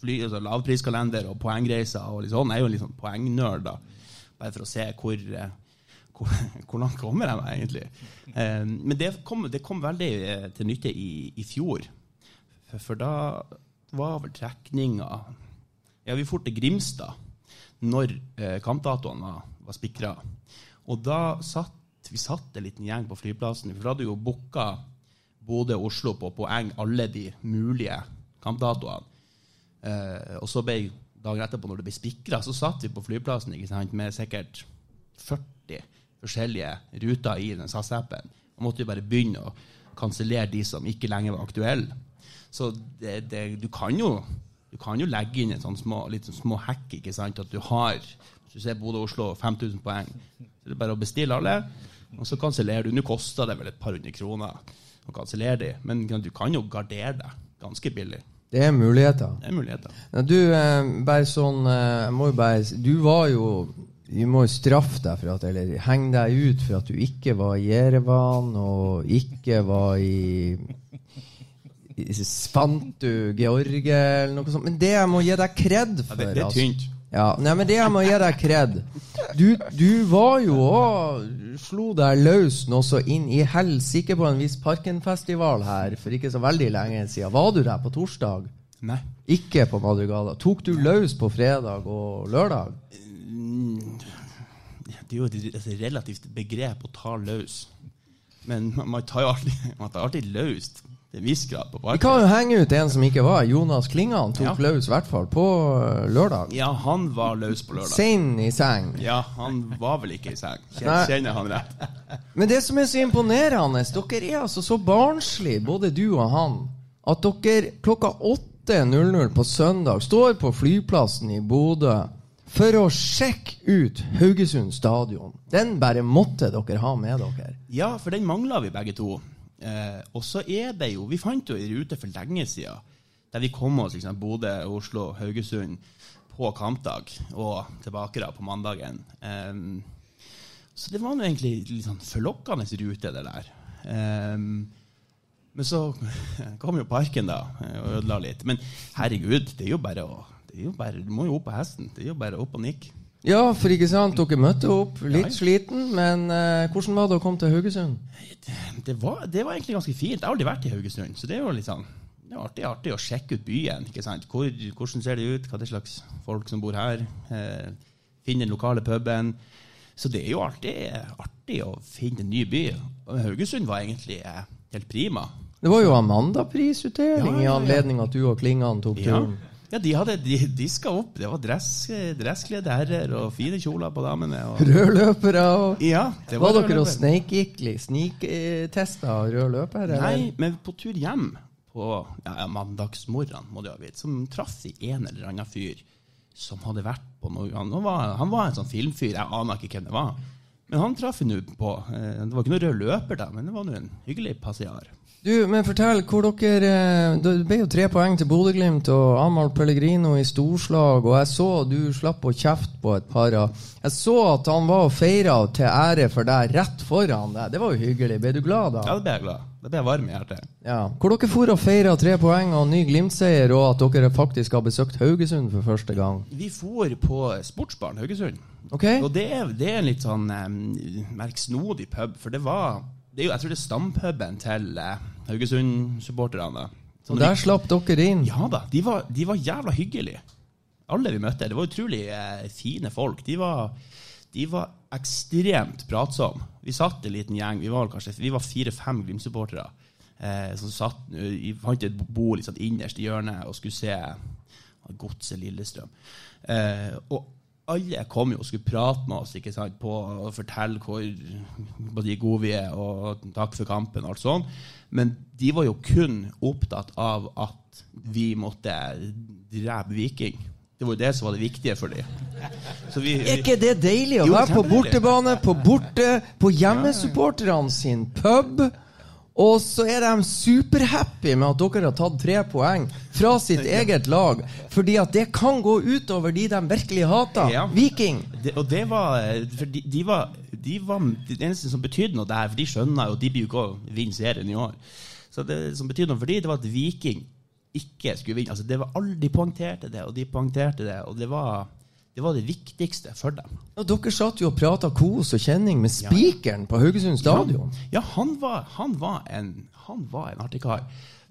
S4: fly, altså lavpriskalender og poengreiser og litt sånn. Jeg er jo en sånn poengnerd, da. Bare for å se hvor eh, hvor, hvor langt kommer meg egentlig? Um, men det kom, det kom veldig uh, til nytte i, i, fjor. For da var vel trekninga Ja, vi for til Grimstad når kampdatoen kampdatoene var, var spikra. Og da satt vi satt en liten gjeng på flyplassen. For da hadde jo booka Bodø og Oslo på poeng alle de mulige kampdatoene. Eh, og så ble dagen etterpå, når det ble spikra, så satt vi på flyplassen ikke sant, med sikkert 40 forskjellige ruter i den SAS-appen. Man måtte jo bare begynne å kansellere de som ikke lenger var aktuelle. Så det, det, du, kan jo, du kan jo legge inn en sånn små, litt sånn små hack. ikke sant, At du har hvis du ser Bodø-Oslo 5000 poeng, så det er bare å bestille alle, og så kansellerer du. Nå koster det vel et par hundre kroner å kansellere de, men du kan jo gardere deg ganske billig.
S1: Det er muligheter.
S4: Det er muligheter.
S1: Du, eh, bare sånn eh, Jeg må jo bare Du var jo Vi må jo straffe deg for at Eller henge deg ut for at du ikke var i Jerevan, og ikke var i, i Svantu, Georgie, eller noe sånt. Men det jeg må gi deg kred for
S4: Ja, det, det er
S1: altså.
S4: tynt.
S1: Ja, nei, men det jeg må gi deg kred Du, du var jo òg Slo deg løs nå så inn i helsike på en viss Parkenfestival her for ikke så veldig lenge siden. Var du der på torsdag?
S4: Nei.
S1: Ikke på Madrugada. Tok du løs på fredag og lørdag?
S4: Det er jo et, relativt begrep å ta løs. Men man, tar jo alltid, man tar alltid løst til en viss grad
S1: Vi kan jo henge ut en som ikke var. Jonas Klingan tok
S4: Ja.
S1: løs, i hvert fall på øh, lørdag.
S4: Ja, han var løs på lørdag.
S1: Sein i seng.
S4: Ja, han var vel ikke i seng. Kjenner kjenner han rett.
S1: Men det som er så imponerende, dere er altså så barnslige, både du og han, at dere klokka 8.00 på søndag står på flyplassen i Bodø for å sjekke ut Haugesund stadion. Den bare måtte dere ha med dere.
S4: Ja, for den mangla vi begge to. Eh, og så er det jo Vi fant jo ei rute for lenge siden der vi kom oss liksom, Bodø, Oslo, Haugesund på kampdag og tilbake da på mandagen. Eh, så det var nå egentlig litt sånn forlokkende rute, det der. Eh, men så kom jo parken da og ødela litt. Men herregud, det er jo bare å jo bare, Du må jo opp på hesten. Det er jo bare opp og nikke.
S1: Ja, for ikke sant, dere møtte opp litt
S4: Ja.
S1: sliten, men eh, hvordan var det å komme til Haugesund?
S4: det var, det var egentlig ganske fint. Jeg har aldri vært i Haugesund, så det er jo litt sånn det er artig, artig å sjekke ut byen. ikke sant? Hvor, hvordan ser det ut? Hva er det slags folk som bor her? Eh, finne den lokale puben. Så det er jo alltid artig å finne en ny by. Og Haugesund var egentlig eh, helt prima.
S1: Det var jo Amanda-prisutdeling
S4: Ja,
S1: i anledning at du og Klingan tok turen.
S4: Ja de hadde de, de skal opp. Det var dress, dresskledde herrer og fine kjoler på damene. Og,
S1: Rødløpere og
S4: ja, det
S1: Var dere og sniktesta rødløpere?
S4: Nei, men på tur hjem på ja, mandagsmorgenen, må du ha vidt som traff i en eller annen fyr som hadde vært på noe Han var, han var en sånn filmfyr, jeg aner ikke hvem det var. Men han traff vi nå på. eh, Det var ikke noen rød løper, da, men det var nå en hyggelig passiar.
S1: Du, men fortell hvor dere eh, Det ble jo tre poeng til Bodø-Glimt og Amahl Pellegrino i storslag, og jeg så du slapp å kjefte på et par av Jeg så at han var og feira til ære for deg rett foran deg. Det var jo hyggelig. Ble du glad da?
S4: Ja, det ble jeg glad. Det ble jeg varm i hjertet.
S1: Ja. Hvor dere for og feira tre poeng og ny Glimt-seier, og at dere faktisk har besøkt Haugesund for første gang.
S4: Vi for på Sportsbaren Haugesund.
S1: Ok?
S4: Og det er, det er en litt sånn um, merksnodig pub, for det var det er jo, Jeg tror det er stampuben til eh, Haugesund-supporterne.
S1: Og der slapp dere inn.
S4: Ja da, de var, de var jævla hyggelige. Alle vi møtte. Det var utrolig eh, fine folk. De var, de var ekstremt pratsomme. Vi satt en liten gjeng, vi var kanskje vi var fire-fem Glimt-supportere. Eh, som satt vi fant et bord sånn innerst i hjørnet og skulle se Godset Lillestrøm. Eh, og alle kom jo og skulle prate med oss ikke sant, på og fortelle hvor de gode vi er, og takk for kampen og alt sånt. Men de var jo kun opptatt av at vi måtte drepe Viking. Det var jo det som var det viktige for dem. Vi,
S1: Er ikke det deilig å være på bortebane, på borte, på hjemmesupporterne sin pub? Og så er de superhappy med at dere har tatt tre poeng fra sitt eget lag. Fordi at det kan gå utover de de virkelig hater.
S4: Ja.
S1: Viking.
S4: De, og det var For de, de var de var det eneste som betydde noe der, for de skjønner jo de blir jo ikke å vinne serien i år. Så det som betydde noe for de, det var at Viking ikke skulle vinne. Altså det var alle, De poengterte det, og de poengterte det, og det var det, var det viktigste for dem.
S1: Og dere satt jo og prata kos og kjenning med spikeren på Haugesund stadion.
S4: Ja, han var, han var en, han var en artig kar.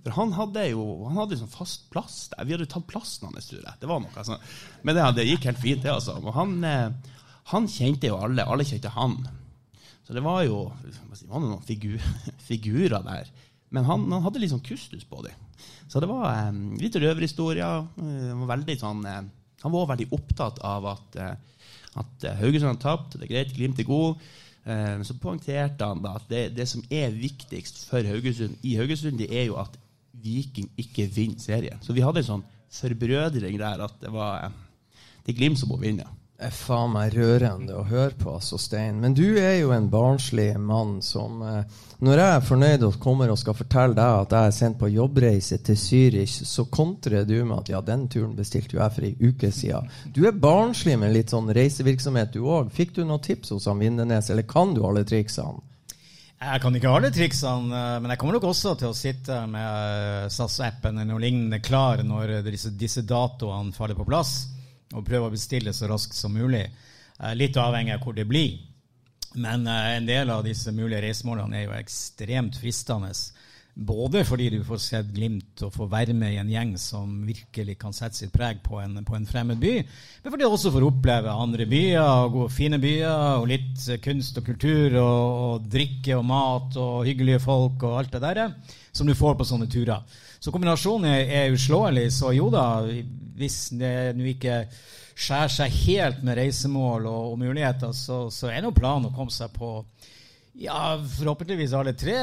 S4: For han hadde jo han hadde sånn fast plass der. Vi hadde jo tatt plassen hans, tror jeg. Det var noe, sånn. Men det, det gikk helt fint, det, altså. Og han, eh, han kjente jo alle. Alle kjente han. Så det var jo si, var noen figur, figurer der. Men han, han hadde litt sånn kustus på dem. Så det var eh, litt røverhistorier. Det var veldig sånn, eh, han var veldig opptatt av at, eh, at eh, Haugesund har tapt, det er greit, Glimt er god. Eh, så poengterte han da at det, det som er viktigst for Haugesund i Haugesund, det er jo at Viking ikke vinner serien. Så vi hadde en sånn forbrødring der at det var det er Glimt som må vinne.
S1: Er faen meg rørende å høre på, altså, Stein. Men du er jo en barnslig mann som eh, Når jeg er fornøyd og kommer og skal fortelle deg at jeg er sendt på jobbreise til Zürich, så kontrer du med at ja, den turen bestilte jo jeg for ei uke siden. Du er barnslig med litt sånn reisevirksomhet, du òg. Fikk du noen tips hos han Vindenes, eller kan du alle triksene?
S3: Jeg kan ikke alle triksene, eh, men jeg kommer nok også til å sitte med SAS-appen eller noe lignende klar når disse, disse datoene faller på plass og prøve å bestille så raskt som mulig. Eh, litt avhengig av hvor det blir. Men eh, en del av disse mulige reisemålene er jo ekstremt fristende. Både fordi du får sett Glimt og får være med i en gjeng som virkelig kan sette sitt preg på en, på en fremmed by, men fordi du også får oppleve andre byer, og fine byer, og litt kunst og kultur, og, og drikke og mat og hyggelige folk og alt det der som du får på sånne turer. Så kombinasjonen er, er uslåelig. Så jo da, hvis det nå ikke skjærer seg helt med reisemål og, og muligheter, så, så er nå planen å komme seg på ja, forhåpentligvis alle tre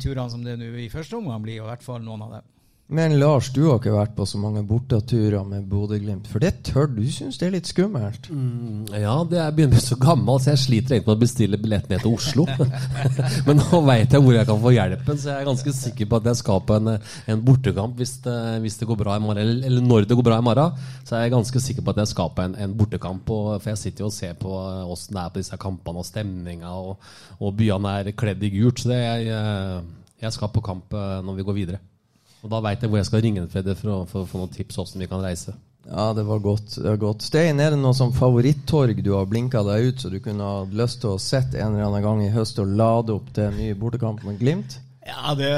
S3: turene som det nå i første omgang blir, og i hvert fall noen av dem.
S1: Men Lars, du har ikke vært på så mange borteturer med Bodø-Glimt. For det tør du syns det er litt skummelt?
S5: Mm, ja, det er begynner å bli så gammel, så jeg sliter egentlig med å bestille billett ned til Oslo. Men nå veit jeg hvor jeg kan få hjelpen, så jeg er ganske sikker på at jeg skal på en, en bortekamp hvis det, hvis det, går bra i morgen. Eller, eller, når det går bra i morgen, så er jeg ganske sikker på at jeg skal på en, en bortekamp. Og, for jeg sitter jo og ser på åssen det er på disse kampene og stemninga, og, og byene er kledd i gult. Så det, jeg, jeg skal på kamp eh, når vi går videre. Og da veit jeg hvor jeg skal ringe Fredde for, for å få noen tips hvordan vi kan reise.
S1: Ja, det var godt. det var godt. Stein, er det noe sånn favorittorg du har blinka deg ut, så du kunne ha lyst til å sette en eller annen gang i høst og lade opp til en ny bortekamp med Glimt?
S3: Ja, det,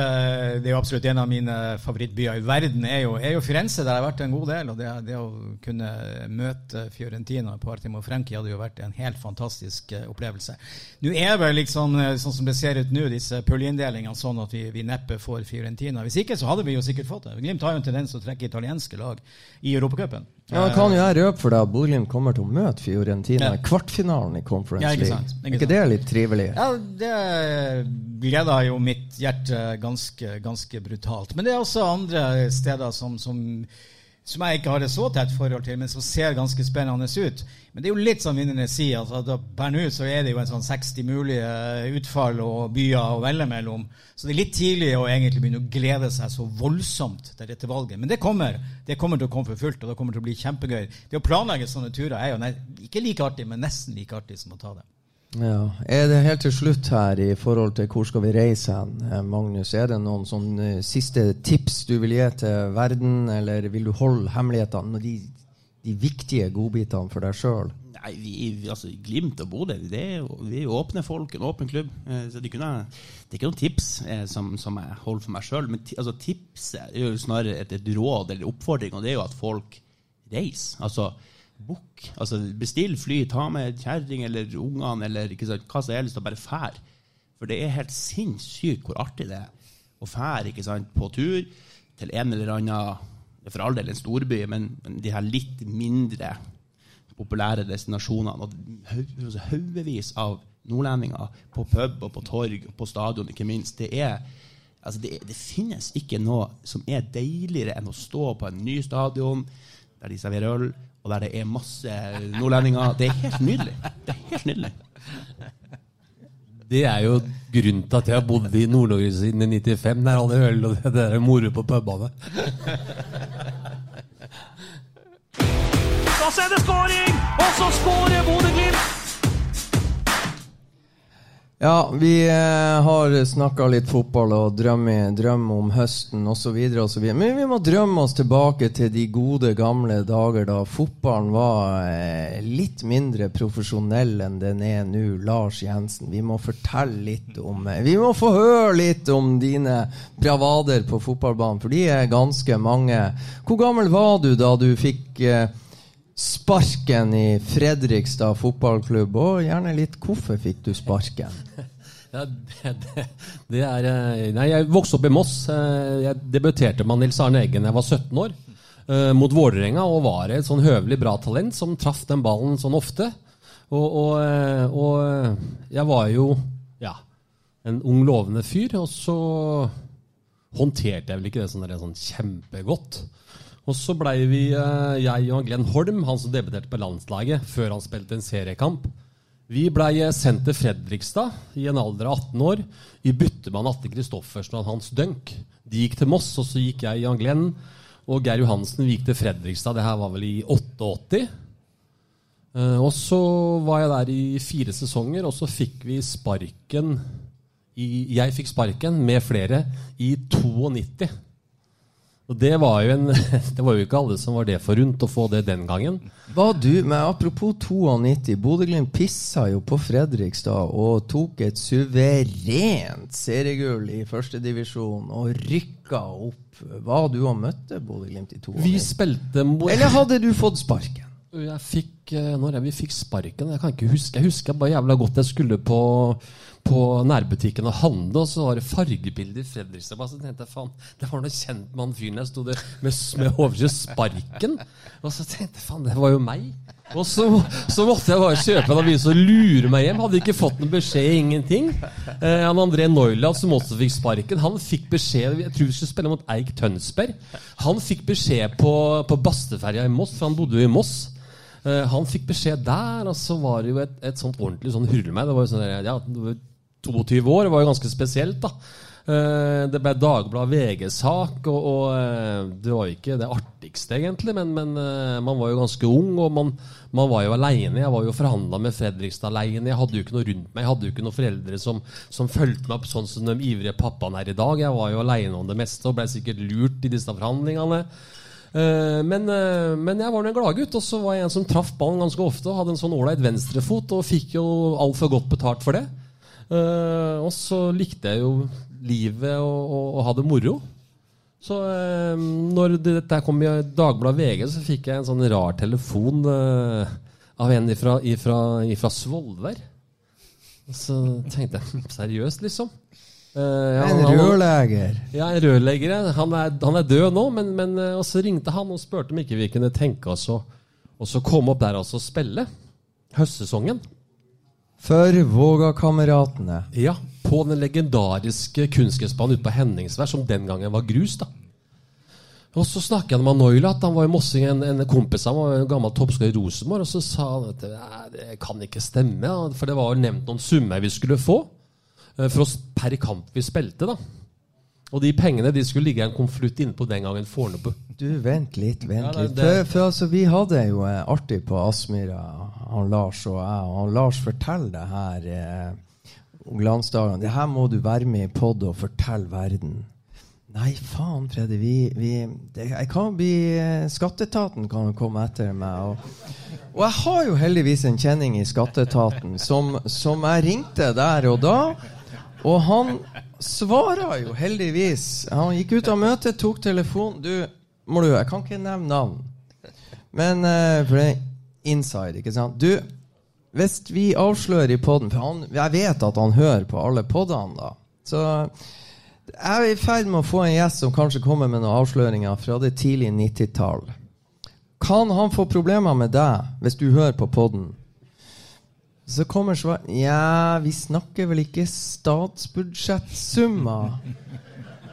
S3: det, er jo absolutt en av mine favorittbyer i verden. er jo, er jo Firenze, der jeg har vært en god del. og Det, det å kunne møte Fiorentina på Artimo Frenki hadde jo vært en helt fantastisk uh, opplevelse. Nå er vel liksom, eh, sånn som det ser ut nå, disse puljeinndelingene sånn at vi, vi, neppe får Fiorentina. Hvis ikke så hadde vi jo sikkert fått det. Glimt har jo en tendens til å trekke italienske lag i Europacupen.
S1: Ja, kan jo jeg røpe for deg at Bodø-Glimt kommer til å møte Fiorentina i ja. kvartfinalen i Conference
S3: ja, ikke
S1: League.
S3: Sant,
S1: ikke, ikke det litt trivelig?
S3: Ja, det gleder jo mitt hjerte ganske, ganske brutalt. Men det er også andre steder som, som som jeg ikke har et så tett forhold til, men som ser ganske spennende ut. Men det er jo litt som vinnerne sier. Altså, per nå så er det jo en sånn 60 mulige utfall og byer å velge mellom. Så det er litt tidlig å egentlig begynne å glede seg så voldsomt til dette valget. Men det kommer. Det kommer til å komme for fullt, og det kommer til å bli kjempegøy. Det å planlegge sånne turer er jo ikke like artig, men nesten like artig som å ta det.
S1: Ja. Er det helt til slutt her i forhold til hvor skal vi reise hen, eh, Magnus? Er det noen sånne eh, siste tips du vil gi til verden, eller vil du holde hemmelighetene, de, de viktige godbitene for deg sjøl?
S4: Nei, vi, altså Glimt og Bodø, vi er jo åpne folk, en åpen klubb. Eh, så det, kunne, det er ikke noen tips som, som, jeg holder for meg sjøl. Men altså, tipset er jo snarere et, et, råd eller oppfordring, og det er jo at folk reiser. Altså, Book. Altså, bestill fly, ta med kjerring eller ungene eller ikke sant, hva som helst, og bare fær. For det er helt sinnssykt hvor artig det er å fære på tur til en eller annen For all del en storby, men, men de her litt mindre populære destinasjonene. Og haugevis av nordlendinger på pub og på torg og på stadion, ikke minst. Det, er, altså det, det finnes ikke noe som er deiligere enn å stå på en ny stadion der de serverer øl, og der det er masse nordlendinger. Det er helt nydelig. Det er helt nydelig.
S5: Det er jo grunnen til at jeg har bodd i Nord-Norge siden 95. Der alle øl og det der moro på pubene.
S2: Så er det skåring! Og så skårer Bodø-Glimt!
S1: Ja, vi eh, har snakka litt fotball og drømme, drømme om høsten osv. Men vi må drømme oss tilbake til de gode, gamle dager da fotballen var eh, litt mindre profesjonell enn den er nå. Lars Jensen, vi må fortelle litt om eh, Vi må få høre litt om dine bravader på fotballbanen, for de er ganske mange. Hvor gammel var du da du fikk sparken i Fredrikstad fotballklubb, og gjerne litt hvorfor fikk du sparken?
S5: Ja, det, det, det er eh, Nei, jeg vokste opp i Moss. Eh, jeg debuterte med Nils Arne Eggen da jeg var 17 år, uh, mot Vålerenga, og var et sånn høvelig bra talent som traff den ballen sånn ofte. Og, og, og jeg var jo ja, en ung, lovende fyr, og så håndterte jeg vel ikke det sånn, sånn kjempegodt. Og så blei vi, eh, jeg og Glenn Holm, han som debuterte på landslaget før han spilte en seriekamp, vi blei sendt til Fredrikstad i en alder av 18 år i bytte med Atte Christoffersen og Hans Dunk. De gikk til Moss, og så gikk jeg, Jan Glenn og Geir Johansen vi gikk til Fredrikstad. Det her var vel i 88. Eh, og så var jeg der i fire sesonger, og så fikk vi sparken i, Jeg fikk sparken med flere i 92. Og det var, jo en, det var jo ikke alle som var det forunt å få det den gangen.
S1: Var du, men Apropos 92. Bodø-Glimt pissa jo på Fredrikstad og tok et suverent seriegull i førstedivisjon og rykka opp. Var du og møtte Bodø-Glimt i 92?
S5: Vi spilte
S1: Eller hadde du fått sparken?
S5: Jeg fikk, eh, når jeg, vi fikk sparken Jeg kan ikke huske. Jeg husker bare jævla godt jeg skulle på på nærbutikken og handle, og så var det fargebilder i Fredrikstad. Så tenkte jeg, faen, Det var noe kjent med han fyren der sto der med, med overskrift 'Sparken'. Og så tenkte jeg faen, det var jo meg. Og så, så måtte jeg bare kjøpe en avis og lure meg hjem. Hadde ikke fått noen beskjed, ingenting. Eh, han André Neuland, som også fikk sparken, han fikk beskjed Jeg tror vi skulle spille mot Eik Tønsberg. Han fikk beskjed på, på Basteferja i Moss, for han bodde jo i Moss. Uh, han fikk beskjed der, og så var det jo et, et sånt ordentlig sånn hurlumhei. Det var jo sånn, ja, 22 år. Det var jo ganske spesielt, da. Eh, det ble Dagbladet VG-sak, og, og, eh, det var jo ikke det artigste, egentlig. Men, men eh, man var jo ganske ung, og man, man var jo aleine. Jeg var jo forhandla med Fredrikstad aleine. Jeg hadde jo ikke noe rundt meg. Jeg hadde jo ikke noen foreldre som, som fulgte meg opp sånn som de ivrige pappaene er i dag. Jeg var jo aleine om det meste og ble sikkert lurt i disse forhandlingene. Men, men, jeg var en gladgutt, og så var jeg en som traff ballen ganske ofte og hadde en sånn ålreit venstrefot og fikk jo altfor godt betalt for det. Uh, og så likte jeg jo livet og, og, og ha det moro. Så uh, når dette kom i Dagbladet VG, så fikk jeg en sånn rar telefon uh, av en ifra, ifra, ifra Svolvær. Så tenkte jeg seriøst, liksom.
S1: Ja, en rørlegger?
S5: Ja, en rørlegger. Han er, han er død nå, men, men og så ringte han og spurte om ikke vi kunne tenke oss å komme opp der og spille høstsesongen.
S1: For Vågakameratene.
S5: Ja, på den legendariske kunstgressbanen ute på Henningsvær, som den gangen var grus. da. Og Så snakket han med Noila, at han var i Mossing, en, en kompis han var en gammel toppskårer i Rosenborg. Og så sa han at det kan ikke stemme, for det var jo nevnt noen summer vi skulle få eh, for oss per kamp vi spilte. da. Og de pengene de skulle ligge i en konvolutt inne på den gangen Fornebu.
S1: Du, vent litt, vent ja, litt. For, for, altså, vi hadde jo eh, artig på Aspmyra, han Lars og jeg. Og han Lars forteller det her eh, glansdagene. Det her må du være med i pod og fortelle verden. Nei, faen, Freddy. Vi, vi det, jeg kan bli eh, Skatteetaten kan komme etter meg. Og, og, jeg har jo heldigvis en kjenning i Skatteetaten som, som jeg ringte der og da. Og han svarer jo heldigvis. Han gikk ut av møtet, tok telefonen. Du, må du, jeg kan ikke nevne navn. Men uh, for det er inside, ikke sant? Du, hvis vi avslører i poden For han, jeg vet at han hører på alle podene, da. Så jeg er i ferd med å få en gjest som kanskje kommer med noen avsløringer fra det tidlige 90-tall. Kan han få problemer med deg hvis du hører på poden? Så kommer svar Ja, vi snakker vel ikke statsbudsjettsummer?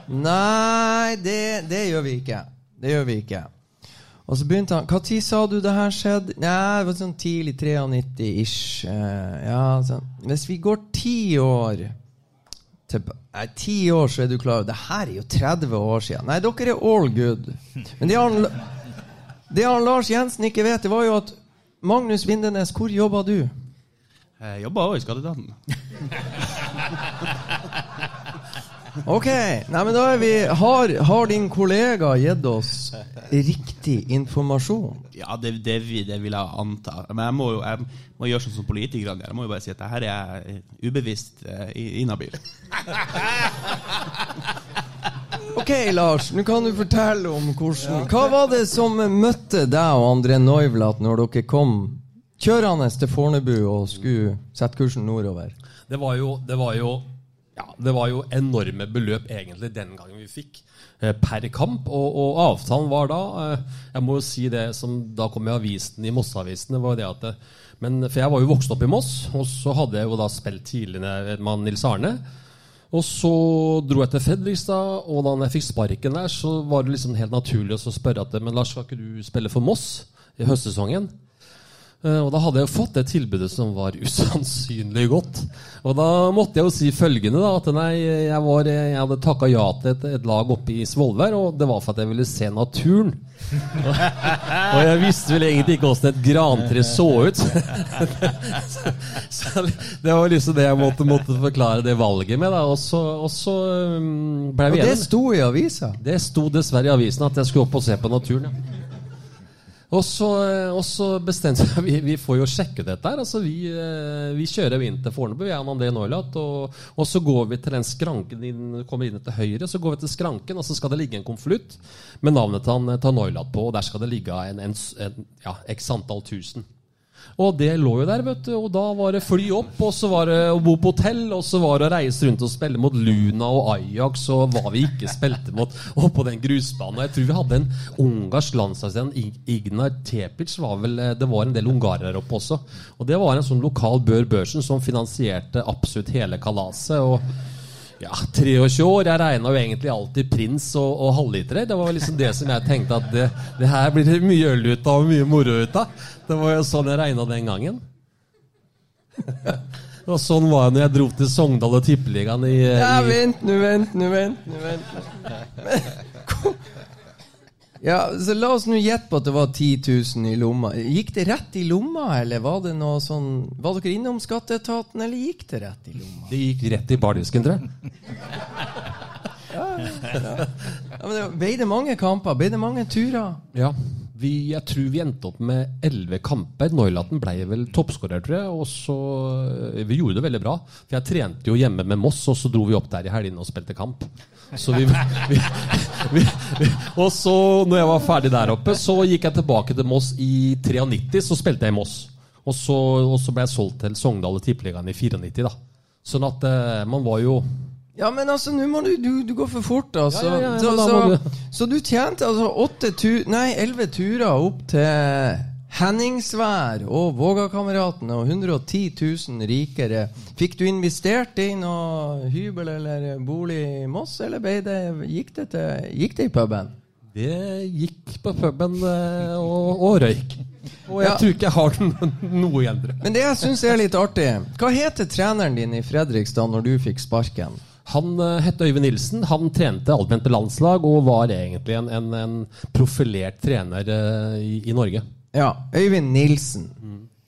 S1: Nei, det, det, gjør vi ikke. Det gjør vi ikke. Og så begynte han Når sa du det her skjedde? Nei, det var sånn tidlig 93-ish. Uh, ja, sånn. Hvis vi går ti år nei, Ti år, så er du klar Det her er jo 30 år siden. Nei, dere er all good. Men det han, det han Lars Jensen ikke vet, det var jo at Magnus Vindenes, hvor jobba du?
S4: Jeg jobba òg i Skatteetaten.
S1: Ok, nei, men da er vi Har, har din kollega gitt oss riktig informasjon?
S4: Ja, det, det, det vil jeg anta. Men jeg må jo jeg må gjøre sånn som politikerne gjør. Jeg må jo bare si at det her er jeg ubevisst eh, inhabil.
S1: Ok, Lars, nå kan du fortelle om hvordan Hva var det som møtte deg og André Neuvlat når dere kom kjørende til Fornebu og skulle sette kursen nordover?
S5: Det var jo, det var jo, ja, det var jo enorme beløp egentlig den gangen vi fikk eh, per kamp. Og, og avtalen var da eh, Jeg må jo si det som da kom i avisen i Mosseavisen. var men, For jeg var jo vokst opp i Moss, og så hadde jeg jo da spilt tidligere med Nils Arne. Og så dro jeg til Fredrikstad, og da jeg fikk sparken der, så var det liksom helt naturlig å spørre at Men Lars, skal ikke du spille for Moss i høstsesongen? Eh, Og da hadde jeg fått det tilbudet som var usannsynlig godt. Og da måtte jeg jo si følgende, da. At nei, jeg, var, jeg hadde takka ja til et, et lag oppe i Svolvær, og det var for at jeg ville se naturen. og jeg visste vel egentlig ikke åssen et grantre så ut. så, så det var liksom det jeg måtte, måtte forklare det valget med. Da. Og så, og så ble vi enige.
S1: Og det sto i avisa.
S5: Det sto dessverre i avisen at jeg skulle opp og se på naturen. Ja. Og så, og så bestemte jeg vi, vi får jo sjekke dette her. Altså vi, eh, vi kjører inn til Fornebu, jeg og André Noilat. Og, og så går vi til den skranken inn, kommer inn til høyre. Så går vi til skranken, og så skal det ligge en konvolutt med navnet til, han- til Noilat på. Og der skal det ligge en, en, en ja, x antall tusen. Og det lå jo der, vet du. Og da var det fly opp, og så var det å bo på hotell, og så var det å reise rundt og spille mot Luna og Ajax og hva vi ikke spilte mot oppå den grusbanen. Og jeg tror vi hadde en ungarsk landslagsvenn, Ignar Tepic, var vel eh, Det var en del ungarere oppe også. Og det var en sånn lokal Bør Børsen som finansierte absolutt hele kalaset. og ja, 23 år. Jeg regna jo egentlig alltid prins og, og halvlitere. Det var liksom det som jeg tenkte at det, det her blir det mye øl ut av og mye moro ut av. Det var jo sånn jeg regna den gangen. og sånn var det når jeg dro til Sogndal og Tippeligaen i,
S1: Ja,
S5: i
S1: vent nå, vent nå, vent nå. Ja, så La oss nå gjette på at det var 10 000 i lomma. Gikk det rett i lomma, eller var det noe sånn Var dere innom skatteetaten, eller gikk det rett i lomma?
S5: Det gikk rett i bardisken, tror jeg.
S1: Ja, men det Ble det mange kamper? Ble det mange turer?
S5: Ja. Vi, jeg tror vi endte opp med elleve kamper. Noilaten ble vel toppskårer, tror jeg. Og så, eh, Vi gjorde det veldig bra. For jeg trente jo hjemme med Moss, og så dro vi opp der i helgene og spilte kamp. Så vi, vi, vi, og så, når jeg var ferdig der oppe, så gikk jeg tilbake til Moss i 93. Så spilte jeg i Moss. Og så, og så ble jeg solgt til Sogndal og Tippeligaen i 94. da. Sånn at eh, man var jo
S1: Ja, men altså, nå må du, du, du går for fort, altså.
S5: Ja, ja, ja,
S1: så,
S5: men da
S1: så, så du tjente altså åtte tu, nei, elleve turer opp til Henningsvær og Vågakameratene og 110 000 rikere. Fikk du investert i noe hybel eller bolig i Moss, eller det, gikk, det til, gikk det i puben?
S5: Det gikk på puben eh, og, og røyk. Og jeg
S1: Ja.
S5: tror ikke jeg har noe igjen. tror.
S1: Men det jeg syns er litt artig Hva heter treneren din i Fredrikstad når du fikk sparken?
S5: Han uh, het Øyvind Nilsen. Han trente allmente landslag og var egentlig en, en, en profilert trener eh, i, i Norge.
S1: Ja, Øyvind Nilsen.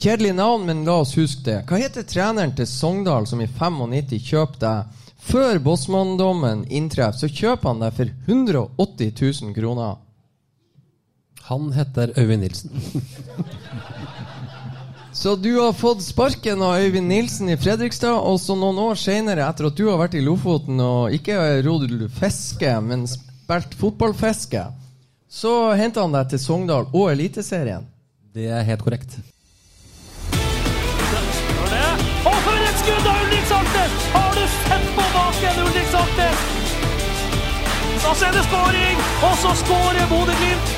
S1: Kjedelig navn, men la oss huske det. Hva heter treneren til Sogndal som i 95 kjøpte? Før bossmanndommen inntreffer, så kjøper han deg for 180 000 kroner.
S5: Han heter Øyvind Nilsen.
S1: Så du har fått sparken av Øyvind Nilsen i Fredrikstad, og så noen år senere, etter at du har vært i Lofoten og ikke rodd fiske, men spilt fotballfiske, så henta han deg til Sogndal og Eliteserien.
S5: Det er helt korrekt.
S2: Og for et skudd av Ulrik Saltnes! Har du sett på baken, Ulrik Saltnes? Så er det skåring, og så skårer Bodø-Glimt.